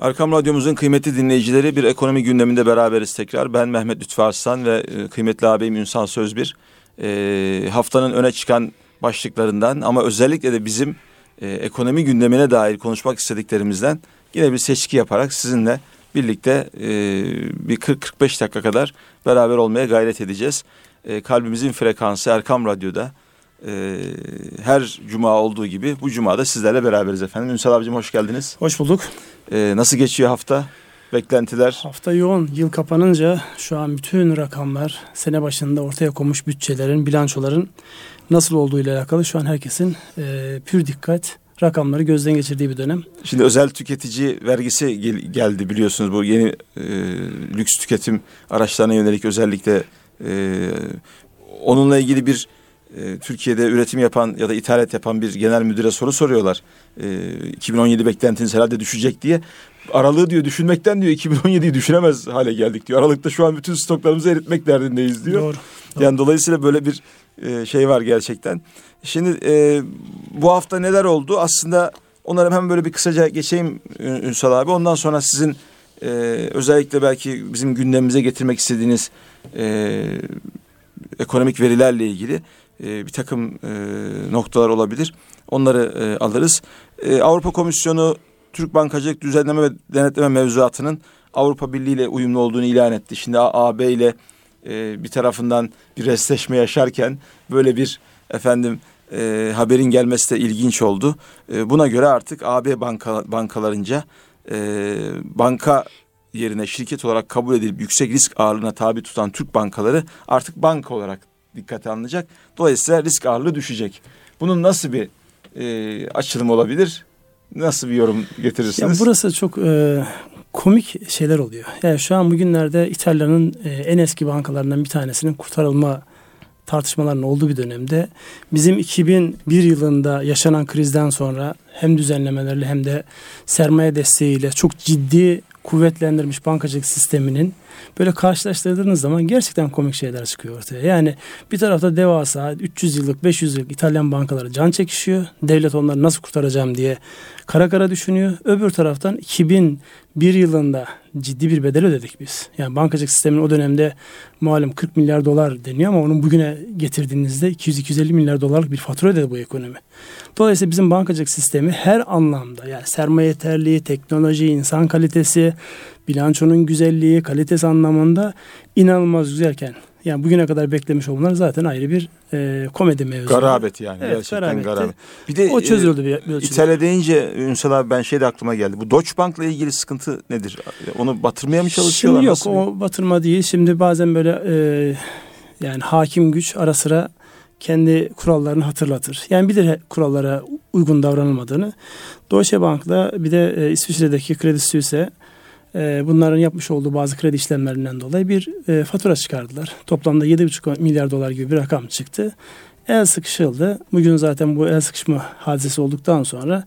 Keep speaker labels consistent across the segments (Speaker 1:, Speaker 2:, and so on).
Speaker 1: Arkam Radyomuzun kıymetli dinleyicileri bir ekonomi gündeminde beraberiz tekrar. Ben Mehmet Lütfü Arslan ve e, kıymetli ağabeyim Ünsal Sözbir. E, haftanın öne çıkan başlıklarından ama özellikle de bizim e, ekonomi gündemine dair konuşmak istediklerimizden yine bir seçki yaparak sizinle birlikte e, bir 40-45 dakika kadar beraber olmaya gayret edeceğiz. E, kalbimizin frekansı Erkam Radyo'da e, her cuma olduğu gibi bu cuma da sizlerle beraberiz efendim. Ünsal abicim hoş geldiniz.
Speaker 2: Hoş bulduk.
Speaker 1: E, nasıl geçiyor hafta? Beklentiler?
Speaker 2: Hafta yoğun. Yıl kapanınca şu an bütün rakamlar sene başında ortaya konmuş bütçelerin, bilançoların nasıl olduğu ile alakalı şu an herkesin e, pür dikkat rakamları gözden geçirdiği bir dönem.
Speaker 1: Şimdi özel tüketici vergisi gel, geldi biliyorsunuz bu yeni e, lüks tüketim araçlarına yönelik özellikle e, onunla ilgili bir e, Türkiye'de üretim yapan ya da ithalat yapan bir genel müdüre soru soruyorlar. E, 2017 beklentiniz herhalde düşecek diye. Aralığı diyor düşünmekten diyor 2017'yi düşünemez hale geldik diyor. Aralıkta şu an bütün stoklarımızı eritmek derdindeyiz diyor. Doğru. doğru. Yani dolayısıyla böyle bir e, şey var gerçekten. Şimdi e, bu hafta neler oldu? Aslında onları hemen böyle bir kısaca geçeyim Ünsal abi. Ondan sonra sizin e, özellikle belki bizim gündemimize getirmek istediğiniz e, ekonomik verilerle ilgili e, bir takım e, noktalar olabilir. Onları e, alırız. E, Avrupa Komisyonu Türk Bankacılık Düzenleme ve Denetleme Mevzuatı'nın Avrupa Birliği ile uyumlu olduğunu ilan etti. Şimdi AB ile e, bir tarafından bir restleşme yaşarken böyle bir efendim e, haberin gelmesi de ilginç oldu. E, buna göre artık AB banka, bankalarınca e, banka yerine şirket olarak kabul edilip yüksek risk ağırlığına tabi tutan Türk bankaları artık banka olarak dikkate alınacak. Dolayısıyla risk ağırlığı düşecek. Bunun nasıl bir e, açılım olabilir? Nasıl bir yorum getirirsiniz?
Speaker 2: Ya burası çok e, komik şeyler oluyor. Yani şu an bugünlerde İtalya'nın e, en eski bankalarından bir tanesinin kurtarılma tartışmaların olduğu bir dönemde bizim 2001 yılında yaşanan krizden sonra hem düzenlemelerle hem de sermaye desteğiyle çok ciddi kuvvetlendirmiş bankacılık sisteminin böyle karşılaştırdığınız zaman gerçekten komik şeyler çıkıyor ortaya. Yani bir tarafta devasa 300 yıllık 500 yıllık İtalyan bankaları can çekişiyor. Devlet onları nasıl kurtaracağım diye kara kara düşünüyor. Öbür taraftan 2001 yılında ciddi bir bedel ödedik biz. Yani bankacılık sistemin o dönemde malum 40 milyar dolar deniyor ama onun bugüne getirdiğinizde 200-250 milyar dolarlık bir fatura ödedi bu ekonomi. Dolayısıyla bizim bankacılık sistemi her anlamda yani sermaye yeterliği, teknoloji, insan kalitesi, bilançonun güzelliği, kalitesi anlamında inanılmaz güzelken yani bugüne kadar beklemiş olmalar zaten ayrı bir e, komedi mevzu.
Speaker 1: Garabet yani. Evet, gerçekten garabet. garabet.
Speaker 2: Bir de o çözüldü bir, bir
Speaker 1: İtalya deyince Ünsal abi ben şey de aklıma geldi. Bu Deutsche Bank'la ilgili sıkıntı nedir? Onu batırmaya mı çalışıyorlar?
Speaker 2: Şimdi yok Nasıl o batırma değil. Şimdi bazen böyle e, yani hakim güç ara sıra kendi kurallarını hatırlatır. Yani bilir kurallara uygun davranılmadığını. Deutsche Bank'la bir de e, İsviçre'deki Credit Suisse e, bunların yapmış olduğu bazı kredi işlemlerinden dolayı bir e, fatura çıkardılar. Toplamda 7,5 milyar dolar gibi bir rakam çıktı. El sıkışıldı. Bugün zaten bu el sıkışma hadisesi olduktan sonra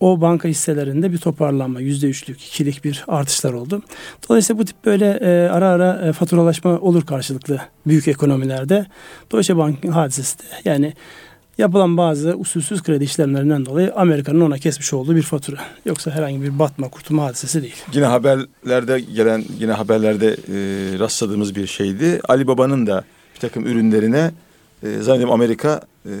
Speaker 2: o banka hisselerinde bir toparlanma, yüzde üçlük, ikilik bir artışlar oldu. Dolayısıyla bu tip böyle e, ara ara e, faturalaşma olur karşılıklı büyük ekonomilerde. Deutsche Bank hadisesi de yani yapılan bazı usulsüz kredi işlemlerinden dolayı Amerika'nın ona kesmiş olduğu bir fatura. Yoksa herhangi bir batma, kurtulma hadisesi değil.
Speaker 1: Yine haberlerde gelen, yine haberlerde e, rastladığımız bir şeydi. Ali Baba'nın da bir takım ürünlerine e, zannediyorum Amerika e,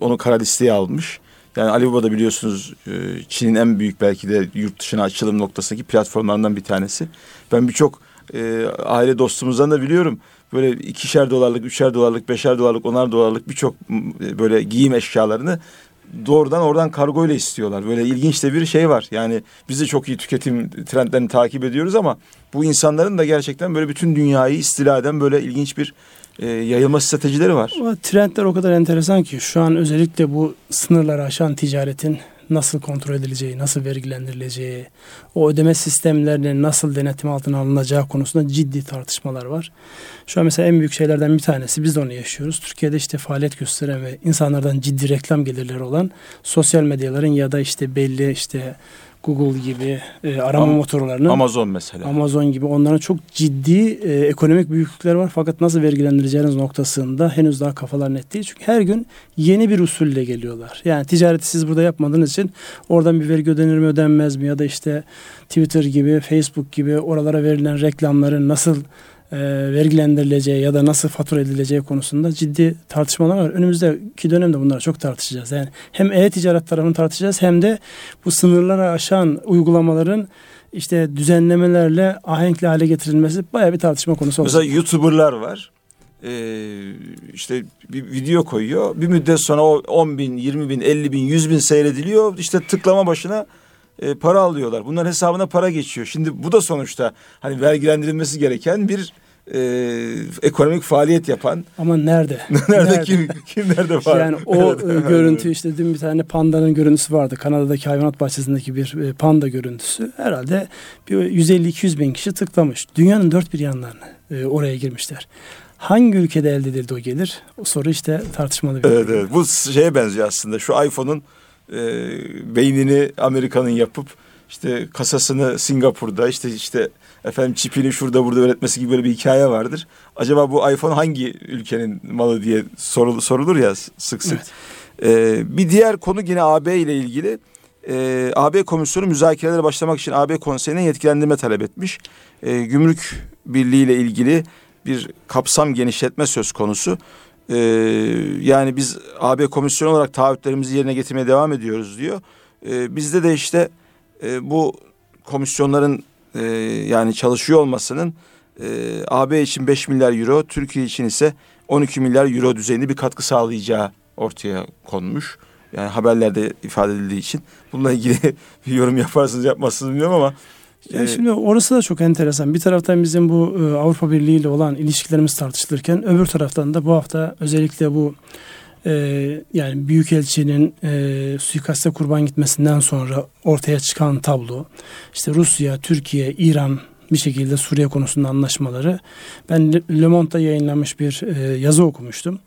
Speaker 1: onu kara listeye almış. Yani Ali Baba da biliyorsunuz e, Çin'in en büyük belki de yurt dışına açılım noktasındaki platformlarından bir tanesi. Ben birçok e, aile dostumuzdan da biliyorum böyle ikişer dolarlık, üçer dolarlık, beşer dolarlık, onar dolarlık birçok böyle giyim eşyalarını doğrudan oradan kargo ile istiyorlar. Böyle ilginç de bir şey var. Yani biz de çok iyi tüketim trendlerini takip ediyoruz ama bu insanların da gerçekten böyle bütün dünyayı istila eden böyle ilginç bir e, yayılma stratejileri var.
Speaker 2: Trendler o kadar enteresan ki şu an özellikle bu sınırları aşan ticaretin nasıl kontrol edileceği, nasıl vergilendirileceği, o ödeme sistemlerinin nasıl denetim altına alınacağı konusunda ciddi tartışmalar var. Şu an mesela en büyük şeylerden bir tanesi biz de onu yaşıyoruz. Türkiye'de işte faaliyet gösteren ve insanlardan ciddi reklam gelirleri olan sosyal medyaların ya da işte belli işte Google gibi e, arama Am- motorlarının
Speaker 1: Amazon mesela.
Speaker 2: Amazon gibi onların çok ciddi e, ekonomik büyüklükleri var fakat nasıl vergilendireceğiniz noktasında henüz daha kafalar net değil. Çünkü her gün yeni bir usulle geliyorlar. Yani ticareti siz burada yapmadığınız için oradan bir vergi ödenir mi ödenmez mi ya da işte Twitter gibi Facebook gibi oralara verilen reklamların nasıl e, vergilendirileceği ya da nasıl fatura edileceği konusunda ciddi tartışmalar var. Önümüzdeki dönemde bunları çok tartışacağız. Yani hem e-ticaret tarafını tartışacağız hem de bu sınırları aşan uygulamaların işte düzenlemelerle ahenkli hale getirilmesi baya bir tartışma konusu
Speaker 1: olacak. Mesela YouTuber'lar var. Ee, işte bir video koyuyor. Bir müddet sonra o 10 bin, 20 bin, 50 bin, 100 bin seyrediliyor. İşte tıklama başına e, para alıyorlar. Bunların hesabına para geçiyor. Şimdi bu da sonuçta hani vergilendirilmesi gereken bir e, ekonomik faaliyet yapan.
Speaker 2: Ama nerede?
Speaker 1: nerede, nerede? kim kim nerede var?
Speaker 2: Yani o e, görüntü işte dün bir tane pandanın görüntüsü vardı. Kanada'daki hayvanat bahçesindeki bir e, panda görüntüsü. Herhalde bir 150-200 bin kişi tıklamış. Dünyanın dört bir yanlarına e, oraya girmişler. Hangi ülkede elde edildi o gelir? O soru işte tartışmalı
Speaker 1: bir Evet evet. Bu şeye benziyor aslında. Şu iPhone'un e, beynini Amerika'nın yapıp işte kasasını Singapur'da işte işte efendim çipini şurada burada öğretmesi gibi böyle bir hikaye vardır. Acaba bu iPhone hangi ülkenin malı diye sorul, sorulur ya sık sık. Evet. Ee, bir diğer konu yine AB ile ilgili. Ee, AB komisyonu müzakerelere başlamak için AB konseyine yetkilendirme talep etmiş. Ee, gümrük birliği ile ilgili bir kapsam genişletme söz konusu. Ee, yani biz AB komisyonu olarak taahhütlerimizi yerine getirmeye devam ediyoruz diyor. Ee, bizde de işte e, bu komisyonların e, yani çalışıyor olmasının e, AB için 5 milyar euro, Türkiye için ise 12 milyar euro düzeyinde bir katkı sağlayacağı ortaya konmuş. Yani haberlerde ifade edildiği için bununla ilgili bir yorum yaparsınız yapmazsınız bilmiyorum ama
Speaker 2: yani şimdi orası da çok enteresan. Bir taraftan bizim bu e, Avrupa Birliği ile olan ilişkilerimiz tartışılırken öbür taraftan da bu hafta özellikle bu e, yani Büyükelçinin e, suikaste kurban gitmesinden sonra ortaya çıkan tablo işte Rusya, Türkiye, İran bir şekilde Suriye konusunda anlaşmaları. Ben Le Monde'da yayınlanmış bir e, yazı okumuştum.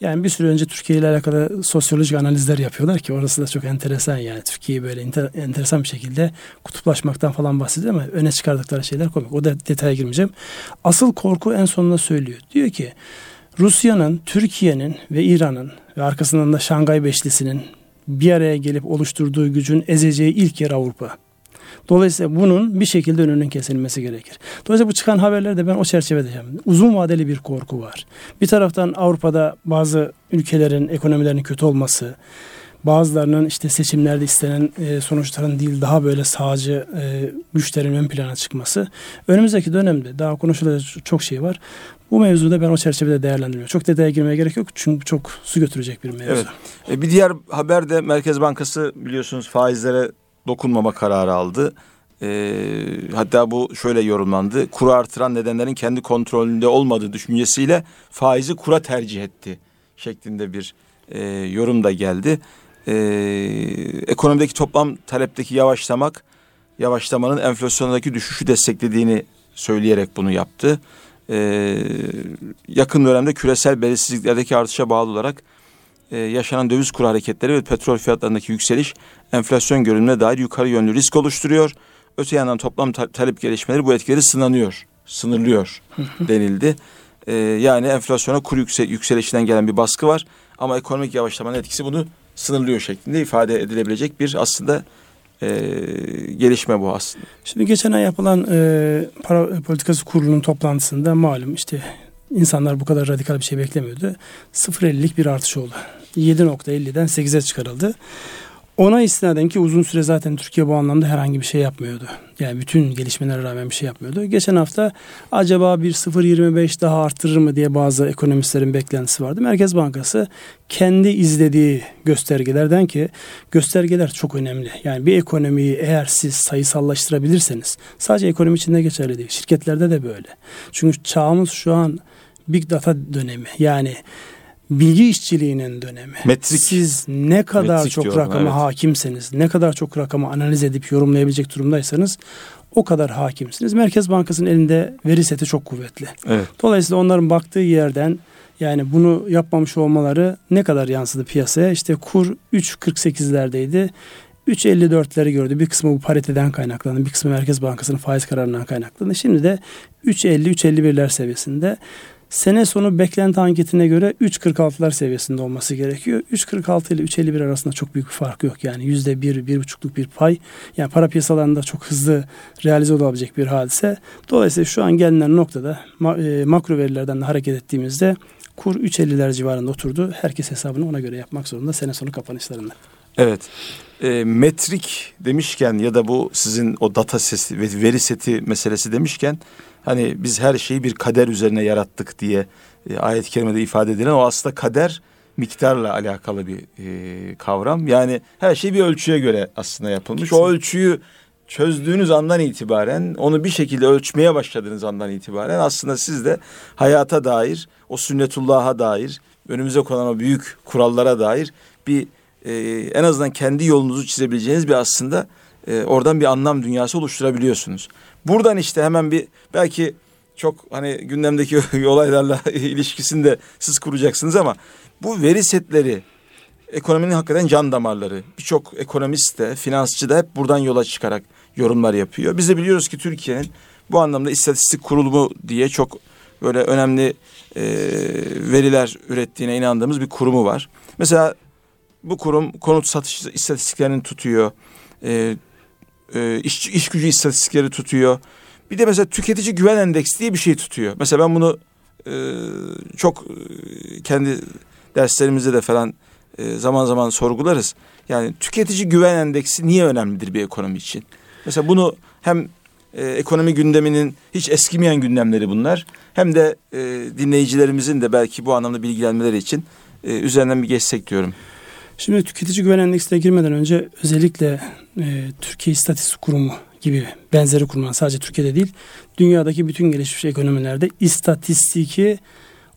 Speaker 2: Yani bir süre önce Türkiye ile alakalı sosyolojik analizler yapıyorlar ki orası da çok enteresan yani. Türkiye'yi böyle enter, enteresan bir şekilde kutuplaşmaktan falan bahsediyor ama öne çıkardıkları şeyler komik. O da detaya girmeyeceğim. Asıl korku en sonunda söylüyor. Diyor ki Rusya'nın, Türkiye'nin ve İran'ın ve arkasından da Şangay Beşlisi'nin bir araya gelip oluşturduğu gücün ezeceği ilk yer Avrupa. Dolayısıyla bunun bir şekilde önünün kesilmesi gerekir. Dolayısıyla bu çıkan haberlerde ben o çerçevede yapıyorum. Uzun vadeli bir korku var. Bir taraftan Avrupa'da bazı ülkelerin ekonomilerinin kötü olması, bazılarının işte seçimlerde istenen e, sonuçların değil daha böyle sağcı e, güçlerin ön plana çıkması. Önümüzdeki dönemde daha konuşulacak çok şey var. Bu mevzuda ben o çerçevede değerlendirmiyorum. Çok detaya girmeye gerek yok çünkü çok su götürecek bir mevzu. Evet.
Speaker 1: E, bir diğer haber de Merkez Bankası biliyorsunuz faizlere dokunmama kararı aldı. E, hatta bu şöyle yorumlandı. Kuru artıran nedenlerin kendi kontrolünde olmadığı düşüncesiyle faizi kura tercih etti şeklinde bir e, yorum da geldi. E, ekonomideki toplam talepteki yavaşlamak, yavaşlamanın enflasyondaki düşüşü desteklediğini söyleyerek bunu yaptı. E, yakın dönemde küresel belirsizliklerdeki artışa bağlı olarak e, yaşanan döviz kuru hareketleri ve petrol fiyatlarındaki yükseliş enflasyon görünümüne dair yukarı yönlü risk oluşturuyor. Öte yandan toplam ta- talep gelişmeleri bu etkileri sınanıyor, sınırlıyor denildi. E, yani enflasyona kuru yüksel- yükselişinden gelen bir baskı var ama ekonomik yavaşlamanın etkisi bunu sınırlıyor şeklinde ifade edilebilecek bir aslında e, gelişme bu aslında.
Speaker 2: Şimdi geçen ay yapılan e, para politikası kurulunun toplantısında malum işte insanlar bu kadar radikal bir şey beklemiyordu. 0.50'lik bir artış oldu. 7.50'den 8'e çıkarıldı. Ona istinaden ki uzun süre zaten Türkiye bu anlamda herhangi bir şey yapmıyordu. Yani bütün gelişmelere rağmen bir şey yapmıyordu. Geçen hafta acaba bir 0.25 daha arttırır mı diye bazı ekonomistlerin beklentisi vardı. Merkez Bankası kendi izlediği göstergelerden ki göstergeler çok önemli. Yani bir ekonomiyi eğer siz sayısallaştırabilirseniz sadece ekonomi içinde geçerli değil. Şirketlerde de böyle. Çünkü çağımız şu an big data dönemi. Yani bilgi işçiliğinin dönemi.
Speaker 1: Metrik.
Speaker 2: Siz ne kadar Metrik çok diyorum, rakama evet. hakimseniz, ne kadar çok rakamı analiz edip yorumlayabilecek durumdaysanız o kadar hakimsiniz. Merkez Bankası'nın elinde veri seti çok kuvvetli.
Speaker 1: Evet.
Speaker 2: Dolayısıyla onların baktığı yerden yani bunu yapmamış olmaları ne kadar yansıdı piyasaya? İşte kur 3.48'lerdeydi. 3.54'leri gördü. Bir kısmı bu pariteden kaynaklandı. Bir kısmı Merkez Bankası'nın faiz kararından kaynaklandı. Şimdi de 3.50-3.51'ler seviyesinde. Sene sonu beklenti anketine göre 3.46'lar seviyesinde olması gerekiyor. 3.46 ile 3.51 arasında çok büyük bir fark yok. Yani yüzde bir, bir buçukluk bir pay. Yani para piyasalarında çok hızlı realize olabilecek bir hadise. Dolayısıyla şu an gelinen noktada e, makro verilerden de hareket ettiğimizde kur 3.50'ler civarında oturdu. Herkes hesabını ona göre yapmak zorunda sene sonu kapanışlarında.
Speaker 1: Evet. E, metrik demişken ya da bu sizin o data sesi ve veri seti meselesi demişken hani biz her şeyi bir kader üzerine yarattık diye e, ayet-i kerimede ifade edilen o aslında kader miktarla alakalı bir e, kavram. Yani her şey bir ölçüye göre aslında yapılmış. Kesinlikle. O ölçüyü çözdüğünüz andan itibaren onu bir şekilde ölçmeye başladığınız andan itibaren aslında siz de hayata dair o sünnetullah'a dair önümüze konan o büyük kurallara dair bir e, en azından kendi yolunuzu çizebileceğiniz bir aslında e, oradan bir anlam dünyası oluşturabiliyorsunuz. Buradan işte hemen bir belki çok hani gündemdeki olaylarla ilişkisini de siz kuracaksınız ama bu veri setleri ekonominin hakikaten can damarları. Birçok ekonomist de, finansçı da hep buradan yola çıkarak yorumlar yapıyor. Biz de biliyoruz ki Türkiye'nin bu anlamda istatistik kurulumu diye çok böyle önemli e, veriler ürettiğine inandığımız bir kurumu var. Mesela bu kurum konut satış istatistiklerini tutuyor. E, e, iş, iş gücü istatistikleri tutuyor. Bir de mesela tüketici güven endeksi diye bir şey tutuyor. Mesela ben bunu e, çok e, kendi derslerimizde de falan e, zaman zaman sorgularız. Yani tüketici güven endeksi niye önemlidir bir ekonomi için? Mesela bunu hem e, ekonomi gündeminin hiç eskimeyen gündemleri bunlar. Hem de e, dinleyicilerimizin de belki bu anlamda bilgilenmeleri için e, üzerinden bir geçsek diyorum.
Speaker 2: Şimdi tüketici güven endeksine girmeden önce özellikle e, Türkiye İstatistik Kurumu gibi benzeri kurumlar sadece Türkiye'de değil dünyadaki bütün gelişmiş ekonomilerde istatistiki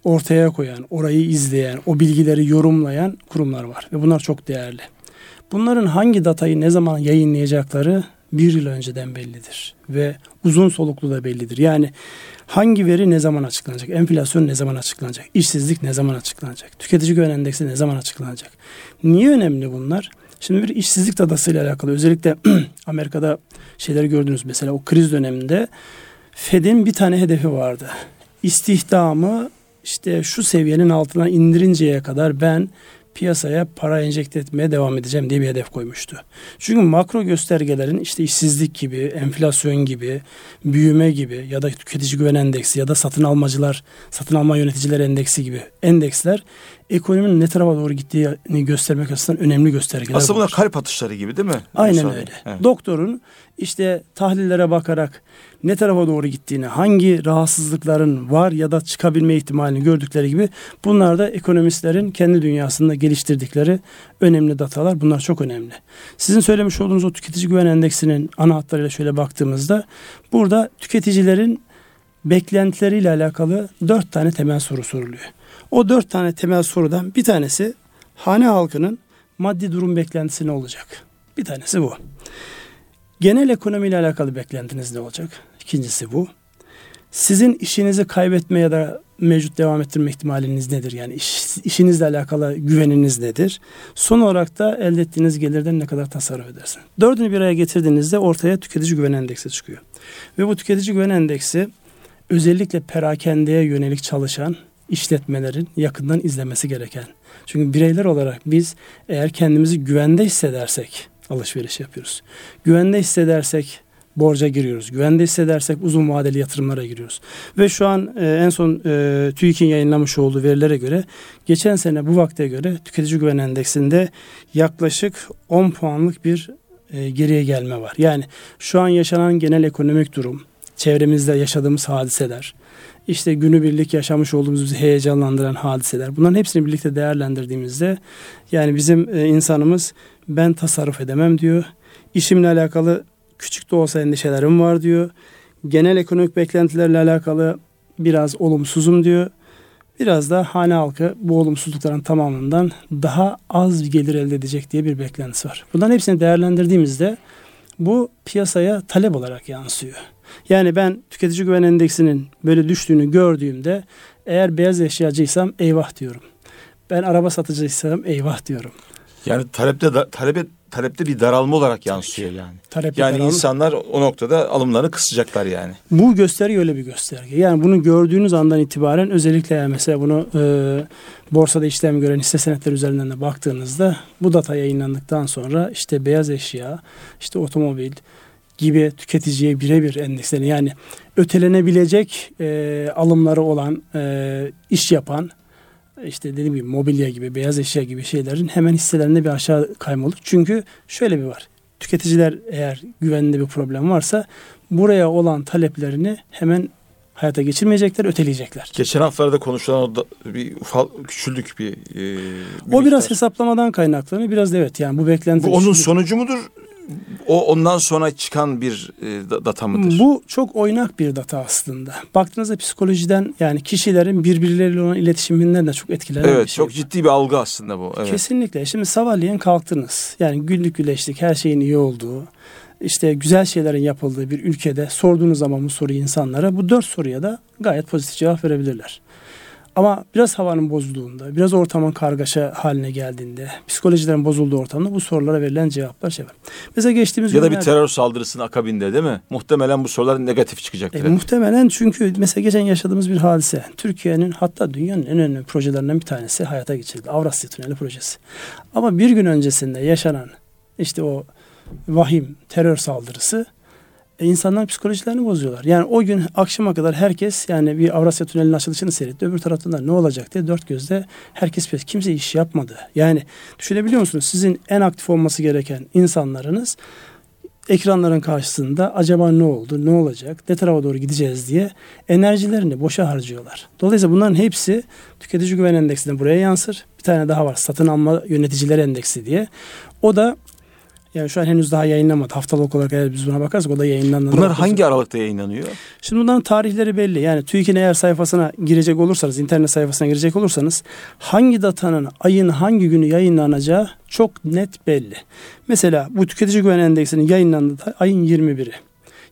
Speaker 2: ortaya koyan, orayı izleyen, o bilgileri yorumlayan kurumlar var ve bunlar çok değerli. Bunların hangi datayı ne zaman yayınlayacakları bir yıl önceden bellidir ve uzun soluklu da bellidir. Yani hangi veri ne zaman açıklanacak, enflasyon ne zaman açıklanacak, işsizlik ne zaman açıklanacak, tüketici güven endeksi ne zaman açıklanacak. Niye önemli bunlar? Şimdi bir işsizlik dadasıyla alakalı özellikle Amerika'da şeyleri gördünüz mesela o kriz döneminde Fed'in bir tane hedefi vardı. İstihdamı işte şu seviyenin altına indirinceye kadar ben piyasaya para enjekte etmeye devam edeceğim diye bir hedef koymuştu. Çünkü makro göstergelerin işte işsizlik gibi, enflasyon gibi, büyüme gibi ya da tüketici güven endeksi ya da satın almacılar, satın alma yöneticiler endeksi gibi endeksler ekonominin ne tarafa doğru gittiğini göstermek açısından önemli göstergeler.
Speaker 1: Aslında bunlar kalp atışları gibi değil mi?
Speaker 2: Aynen öyle. Evet. Doktorun işte tahlillere bakarak ne tarafa doğru gittiğini, hangi rahatsızlıkların var ya da çıkabilme ihtimalini gördükleri gibi bunlar da ekonomistlerin kendi dünyasında geliştirdikleri önemli datalar. Bunlar çok önemli. Sizin söylemiş olduğunuz o tüketici güven endeksinin ana hatlarıyla şöyle baktığımızda burada tüketicilerin beklentileriyle alakalı dört tane temel soru soruluyor. O dört tane temel sorudan bir tanesi hane halkının maddi durum beklentisi ne olacak? Bir tanesi bu. Genel ekonomiyle alakalı beklentiniz ne olacak? İkincisi bu. Sizin işinizi kaybetme ya da mevcut devam ettirme ihtimaliniz nedir? Yani iş, işinizle alakalı güveniniz nedir? Son olarak da elde ettiğiniz gelirden ne kadar tasarruf edersin? Dördünü bir araya getirdiğinizde ortaya tüketici güven endeksi çıkıyor. Ve bu tüketici güven endeksi özellikle perakendeye yönelik çalışan işletmelerin yakından izlemesi gereken. Çünkü bireyler olarak biz eğer kendimizi güvende hissedersek alışveriş yapıyoruz. Güvende hissedersek borca giriyoruz. Güvende hissedersek uzun vadeli yatırımlara giriyoruz. Ve şu an e, en son e, TÜİK'in yayınlamış olduğu verilere göre geçen sene bu vakte göre tüketici güven endeksinde yaklaşık 10 puanlık bir e, geriye gelme var. Yani şu an yaşanan genel ekonomik durum, çevremizde yaşadığımız hadiseler, işte günübirlik yaşamış olduğumuz bizi heyecanlandıran hadiseler. Bunların hepsini birlikte değerlendirdiğimizde yani bizim e, insanımız ben tasarruf edemem diyor. İşimle alakalı küçük de olsa endişelerim var diyor. Genel ekonomik beklentilerle alakalı biraz olumsuzum diyor. Biraz da hane halkı bu olumsuzlukların tamamından daha az gelir elde edecek diye bir beklentisi var. Bunların hepsini değerlendirdiğimizde bu piyasaya talep olarak yansıyor. Yani ben tüketici güven endeksinin böyle düştüğünü gördüğümde eğer beyaz eşyacıysam eyvah diyorum. Ben araba satıcıysam eyvah diyorum.
Speaker 1: Yani talepte da, talep talepte bir daralma olarak yansıyor yani.
Speaker 2: Talepte
Speaker 1: yani
Speaker 2: daralma.
Speaker 1: insanlar o noktada alımlarını kısacaklar yani.
Speaker 2: Bu gösterge öyle bir gösterge. Yani bunu gördüğünüz andan itibaren özellikle yani mesela bunu e, borsada işlem gören hisse senetleri üzerinden de baktığınızda bu data yayınlandıktan sonra işte beyaz eşya, işte otomobil gibi tüketiciye birebir endeksleri yani ötelenebilecek e, alımları olan e, iş yapan işte dediğim gibi mobilya gibi beyaz eşya gibi şeylerin hemen hisselerinde bir aşağı kayma olur. Çünkü şöyle bir var. Tüketiciler eğer güveninde bir problem varsa buraya olan taleplerini hemen hayata geçirmeyecekler, öteleyecekler.
Speaker 1: Geçen haftalarda konuşulan o da bir ufak küçüldük bir, e, bir
Speaker 2: O biraz
Speaker 1: miktar.
Speaker 2: hesaplamadan kaynaklanıyor. Biraz da evet yani bu beklenti.
Speaker 1: Bu onun sonucu mudur? O ondan sonra çıkan bir e, da- data mıdır?
Speaker 2: Bu çok oynak bir data aslında. Baktığınızda psikolojiden yani kişilerin birbirleriyle olan iletişiminden de çok etkilenen
Speaker 1: evet
Speaker 2: bir şey.
Speaker 1: çok ciddi bir algı aslında bu. Evet.
Speaker 2: Kesinlikle. Şimdi sabahleyin kalktınız. Yani güllük güleşlik her şeyin iyi olduğu, işte güzel şeylerin yapıldığı bir ülkede sorduğunuz zaman bu soruyu insanlara bu dört soruya da gayet pozitif cevap verebilirler. Ama biraz havanın bozulduğunda, biraz ortamın kargaşa haline geldiğinde, psikolojilerin bozulduğu ortamda bu sorulara verilen cevaplar şey var. Mesela geçtiğimiz
Speaker 1: Ya da bir terör saldırısının akabinde değil mi? Muhtemelen bu sorular negatif çıkacaktır.
Speaker 2: E, muhtemelen çünkü mesela geçen yaşadığımız bir hadise. Türkiye'nin hatta dünyanın en önemli projelerinden bir tanesi hayata geçirildi. Avrasya Tüneli projesi. Ama bir gün öncesinde yaşanan işte o vahim terör saldırısı e, insanların psikolojilerini bozuyorlar. Yani o gün akşama kadar herkes yani bir Avrasya Tüneli'nin açılışını seyretti. Öbür taraftan da ne olacak diye dört gözle herkes pes. Kimse iş yapmadı. Yani düşünebiliyor musunuz? Sizin en aktif olması gereken insanlarınız ekranların karşısında acaba ne oldu, ne olacak, ne tarafa doğru gideceğiz diye enerjilerini boşa harcıyorlar. Dolayısıyla bunların hepsi tüketici güven endeksinde buraya yansır. Bir tane daha var satın alma yöneticiler endeksi diye. O da yani şu an henüz daha yayınlamadı. Haftalık olarak eğer biz buna bakarsak o da yayınlandığında.
Speaker 1: Bunlar hangi aralıkta yayınlanıyor?
Speaker 2: Şimdi bunların tarihleri belli. Yani TÜİK'in eğer sayfasına girecek olursanız, internet sayfasına girecek olursanız hangi datanın ayın hangi günü yayınlanacağı çok net belli. Mesela bu tüketici güven endeksinin yayınlandığı ayın 21'i.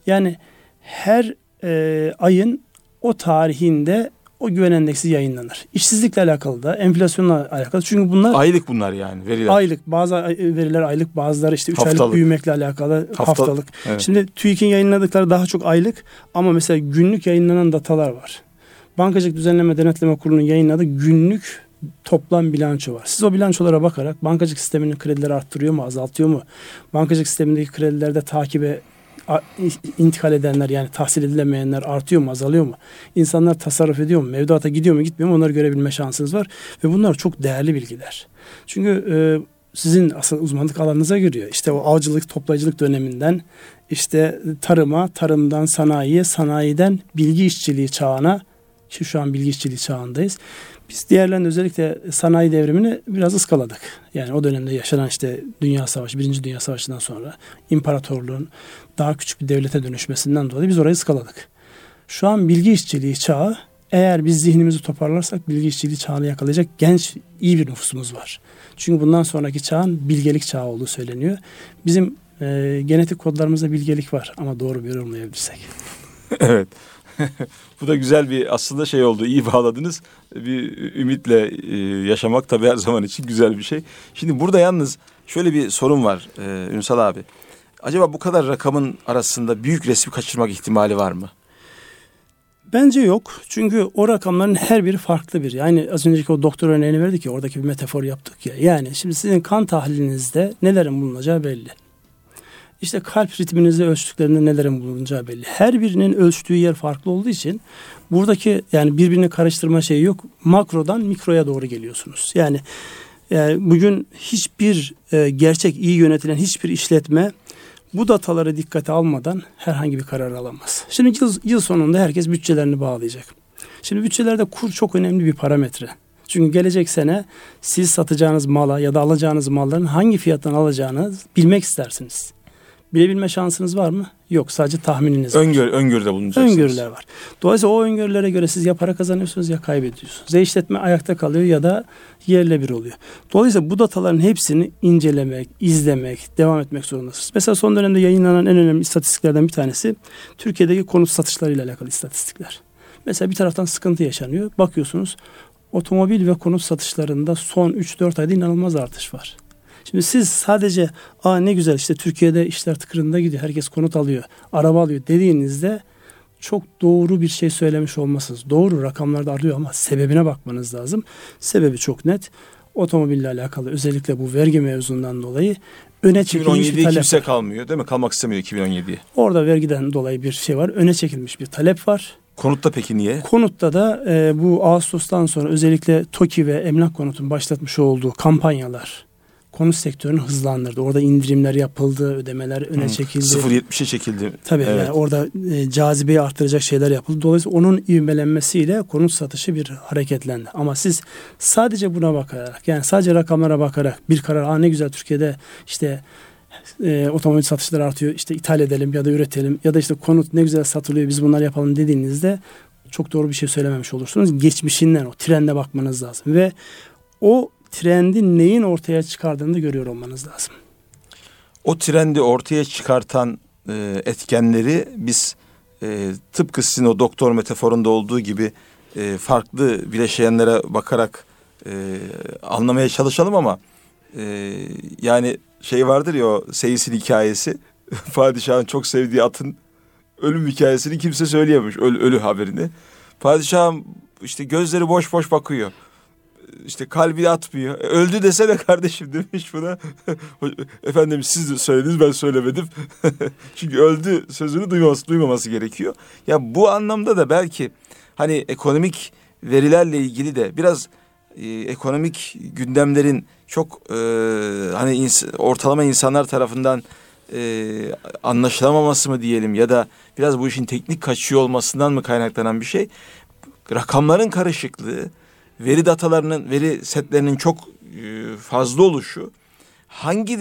Speaker 2: Yani her e, ayın o tarihinde o güven endeksi yayınlanır. İşsizlikle alakalı da, enflasyonla alakalı. Çünkü bunlar
Speaker 1: Aylık bunlar yani veriler.
Speaker 2: aylık. Bazı veriler aylık, bazıları işte 3 aylık büyümekle alakalı
Speaker 1: Hafta-
Speaker 2: haftalık.
Speaker 1: Evet.
Speaker 2: Şimdi TÜİK'in yayınladıkları daha çok aylık ama mesela günlük yayınlanan datalar var. Bankacılık Düzenleme Denetleme Kurulu'nun yayınladığı günlük toplam bilanço var. Siz o bilançolara bakarak bankacılık sisteminin kredileri arttırıyor mu, azaltıyor mu? Bankacılık sistemindeki kredilerde takibe intikal edenler yani tahsil edilemeyenler artıyor mu, azalıyor mu? İnsanlar tasarruf ediyor mu, mevduata gidiyor mu, gitmiyor mu onları görebilme şansınız var. Ve bunlar çok değerli bilgiler. Çünkü e, sizin asıl uzmanlık alanınıza giriyor. İşte o avcılık, toplayıcılık döneminden işte tarıma, tarımdan sanayiye, sanayiden bilgi işçiliği çağına ki şu an bilgi işçiliği çağındayız. Biz diğerlerinde özellikle sanayi devrimini biraz ıskaladık. Yani o dönemde yaşanan işte Dünya Savaşı, Birinci Dünya Savaşı'ndan sonra imparatorluğun daha küçük bir devlete dönüşmesinden dolayı biz orayı ıskaladık. Şu an bilgi işçiliği çağı eğer biz zihnimizi toparlarsak bilgi işçiliği çağını yakalayacak genç iyi bir nüfusumuz var. Çünkü bundan sonraki çağın bilgelik çağı olduğu söyleniyor. Bizim e, genetik kodlarımızda bilgelik var ama doğru bir yorumlayabilirsek.
Speaker 1: evet. Bu da güzel bir aslında şey oldu. İyi bağladınız. Bir ümitle e, yaşamak tabii her zaman için güzel bir şey. Şimdi burada yalnız şöyle bir sorun var e, Ünsal abi. Acaba bu kadar rakamın arasında büyük resmi kaçırmak ihtimali var mı?
Speaker 2: Bence yok. Çünkü o rakamların her biri farklı bir. Yani az önceki o doktor örneğini verdik ya oradaki bir metafor yaptık ya. Yani şimdi sizin kan tahlilinizde nelerin bulunacağı belli. İşte kalp ritminizi ölçtüklerinde nelerin bulunacağı belli. Her birinin ölçtüğü yer farklı olduğu için buradaki yani birbirini karıştırma şeyi yok. Makrodan mikroya doğru geliyorsunuz. Yani, yani bugün hiçbir e, gerçek iyi yönetilen hiçbir işletme bu dataları dikkate almadan herhangi bir karar alamaz. Şimdi yıl, yıl sonunda herkes bütçelerini bağlayacak. Şimdi bütçelerde kur çok önemli bir parametre. Çünkü gelecek sene siz satacağınız mala ya da alacağınız malların hangi fiyattan alacağını bilmek istersiniz. Bilebilme şansınız var mı? Yok sadece tahmininiz var.
Speaker 1: Öngör, öngörüde bulunacaksınız.
Speaker 2: Öngörüler var. Dolayısıyla o öngörülere göre siz ya para kazanıyorsunuz ya kaybediyorsunuz. Ya işletme ayakta kalıyor ya da yerle bir oluyor. Dolayısıyla bu dataların hepsini incelemek, izlemek, devam etmek zorundasınız. Mesela son dönemde yayınlanan en önemli istatistiklerden bir tanesi Türkiye'deki konut satışlarıyla alakalı istatistikler. Mesela bir taraftan sıkıntı yaşanıyor. Bakıyorsunuz otomobil ve konut satışlarında son 3-4 ayda inanılmaz artış var. Şimdi siz sadece aa ne güzel işte Türkiye'de işler tıkırında gidiyor. Herkes konut alıyor, araba alıyor dediğinizde çok doğru bir şey söylemiş olmasınız. Doğru rakamlarda arıyor ama sebebine bakmanız lazım. Sebebi çok net. Otomobille alakalı özellikle bu vergi mevzundan dolayı öne çekilmiş bir
Speaker 1: 2017'ye
Speaker 2: talep.
Speaker 1: kimse kalmıyor değil mi? Kalmak istemiyor 2017'ye.
Speaker 2: Orada vergiden dolayı bir şey var. Öne çekilmiş bir talep var.
Speaker 1: Konutta peki niye?
Speaker 2: Konutta da e, bu Ağustos'tan sonra özellikle TOKİ ve Emlak Konut'un başlatmış olduğu kampanyalar konut sektörünü hızlandırdı. Orada indirimler yapıldı, ödemeler öne
Speaker 1: Hı,
Speaker 2: çekildi.
Speaker 1: 0.70'e çekildi.
Speaker 2: Tabii
Speaker 1: Evet.
Speaker 2: yani orada e, cazibeyi arttıracak şeyler yapıldı. Dolayısıyla onun ivmelenmesiyle konut satışı bir hareketlendi. Ama siz sadece buna bakarak yani sadece rakamlara bakarak bir karar Aa ne güzel Türkiye'de işte e, otomobil satışları artıyor işte ithal edelim ya da üretelim ya da işte konut ne güzel satılıyor biz bunlar yapalım dediğinizde çok doğru bir şey söylememiş olursunuz. Geçmişinden o trende bakmanız lazım ve o trendin neyin ortaya çıkardığını da görüyor olmanız lazım.
Speaker 1: O trendi ortaya çıkartan e, etkenleri biz e, tıpkı sizin o doktor metaforunda olduğu gibi e, farklı bileşenlere bakarak e, anlamaya çalışalım ama e, yani şey vardır ya o Seyis'in hikayesi padişahın çok sevdiği atın ölüm hikayesini kimse söyleyememiş ölü, ölü haberini. Padişahım işte gözleri boş boş bakıyor. İşte kalbi atmıyor. E, Öldü desene kardeşim demiş buna. Efendim siz de söylediniz ben söylemedim. Çünkü öldü sözünü duymaması, duymaması gerekiyor. Ya bu anlamda da belki hani ekonomik verilerle ilgili de biraz e, ekonomik gündemlerin çok e, hani ins- ortalama insanlar tarafından e, anlaşılamaması mı diyelim ya da biraz bu işin teknik kaçıyor olmasından mı kaynaklanan bir şey. Rakamların karışıklığı, veri datalarının, veri setlerinin çok e, fazla oluşu, hangi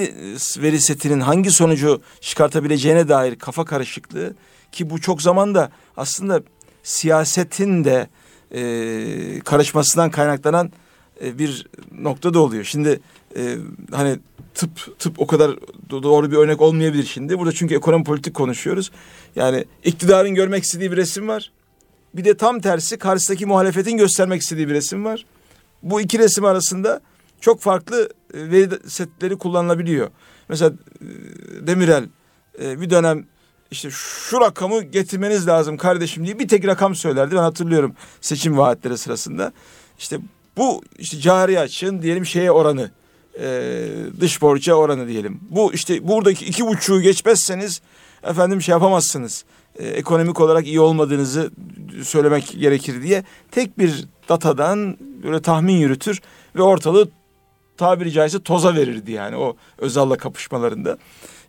Speaker 1: veri setinin hangi sonucu çıkartabileceğine dair kafa karışıklığı ki bu çok zaman da aslında siyasetin de e, karışmasından kaynaklanan e, bir noktada oluyor. Şimdi e, hani tıp tıp o kadar do- doğru bir örnek olmayabilir şimdi. Burada çünkü ekonomi politik konuşuyoruz. Yani iktidarın görmek istediği bir resim var. Bir de tam tersi karşısındaki muhalefetin göstermek istediği bir resim var. Bu iki resim arasında çok farklı e, veri setleri kullanılabiliyor. Mesela e, Demirel e, bir dönem işte şu rakamı getirmeniz lazım kardeşim diye bir tek rakam söylerdi. Ben hatırlıyorum seçim vaatleri sırasında. İşte bu işte cari açığın diyelim şeye oranı dış borca oranı diyelim. Bu işte buradaki iki buçuğu geçmezseniz efendim şey yapamazsınız. E, ekonomik olarak iyi olmadığınızı söylemek gerekir diye tek bir datadan böyle tahmin yürütür ve ortalığı tabiri caizse toza verirdi yani o Özal'la kapışmalarında.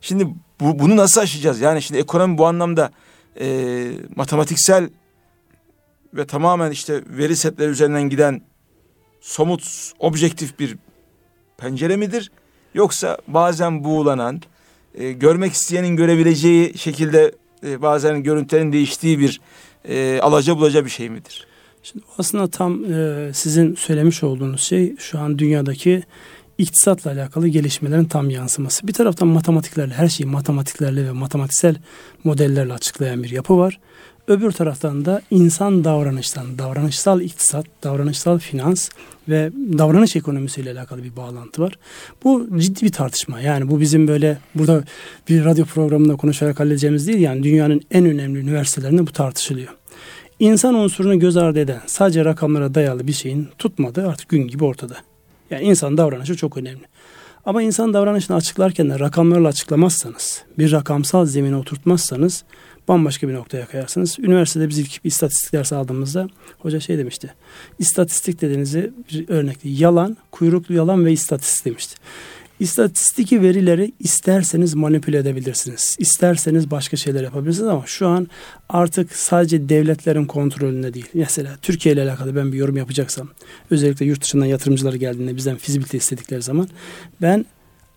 Speaker 1: Şimdi bu, bunu nasıl aşacağız? Yani şimdi ekonomi bu anlamda e, matematiksel ve tamamen işte veri setleri üzerinden giden somut, objektif bir pencere midir? Yoksa bazen buğulanan, e, görmek isteyenin görebileceği şekilde e, bazen görüntülerin değiştiği bir e, alaca bulaca bir şey midir?
Speaker 2: Şimdi aslında tam e, sizin söylemiş olduğunuz şey şu an dünyadaki iktisatla alakalı gelişmelerin tam yansıması. Bir taraftan matematiklerle her şeyi matematiklerle ve matematiksel modellerle açıklayan bir yapı var. Öbür taraftan da insan davranıştan, davranışsal iktisat, davranışsal finans ve davranış ekonomisiyle alakalı bir bağlantı var. Bu ciddi bir tartışma. Yani bu bizim böyle burada bir radyo programında konuşarak halledeceğimiz değil. Yani dünyanın en önemli üniversitelerinde bu tartışılıyor. İnsan unsurunu göz ardı eden sadece rakamlara dayalı bir şeyin tutmadığı artık gün gibi ortada. Yani insan davranışı çok önemli. Ama insan davranışını açıklarken de rakamlarla açıklamazsanız, bir rakamsal zemine oturtmazsanız bambaşka bir noktaya kayarsınız. Üniversitede biz ilk bir istatistik dersi aldığımızda hoca şey demişti. İstatistik dediğinizi bir örnekte yalan, kuyruklu yalan ve istatistik demişti. İstatistiki verileri isterseniz manipüle edebilirsiniz. İsterseniz başka şeyler yapabilirsiniz ama şu an artık sadece devletlerin kontrolünde değil. Mesela Türkiye ile alakalı ben bir yorum yapacaksam özellikle yurt dışından yatırımcılar geldiğinde bizden fizibilite istedikleri zaman ben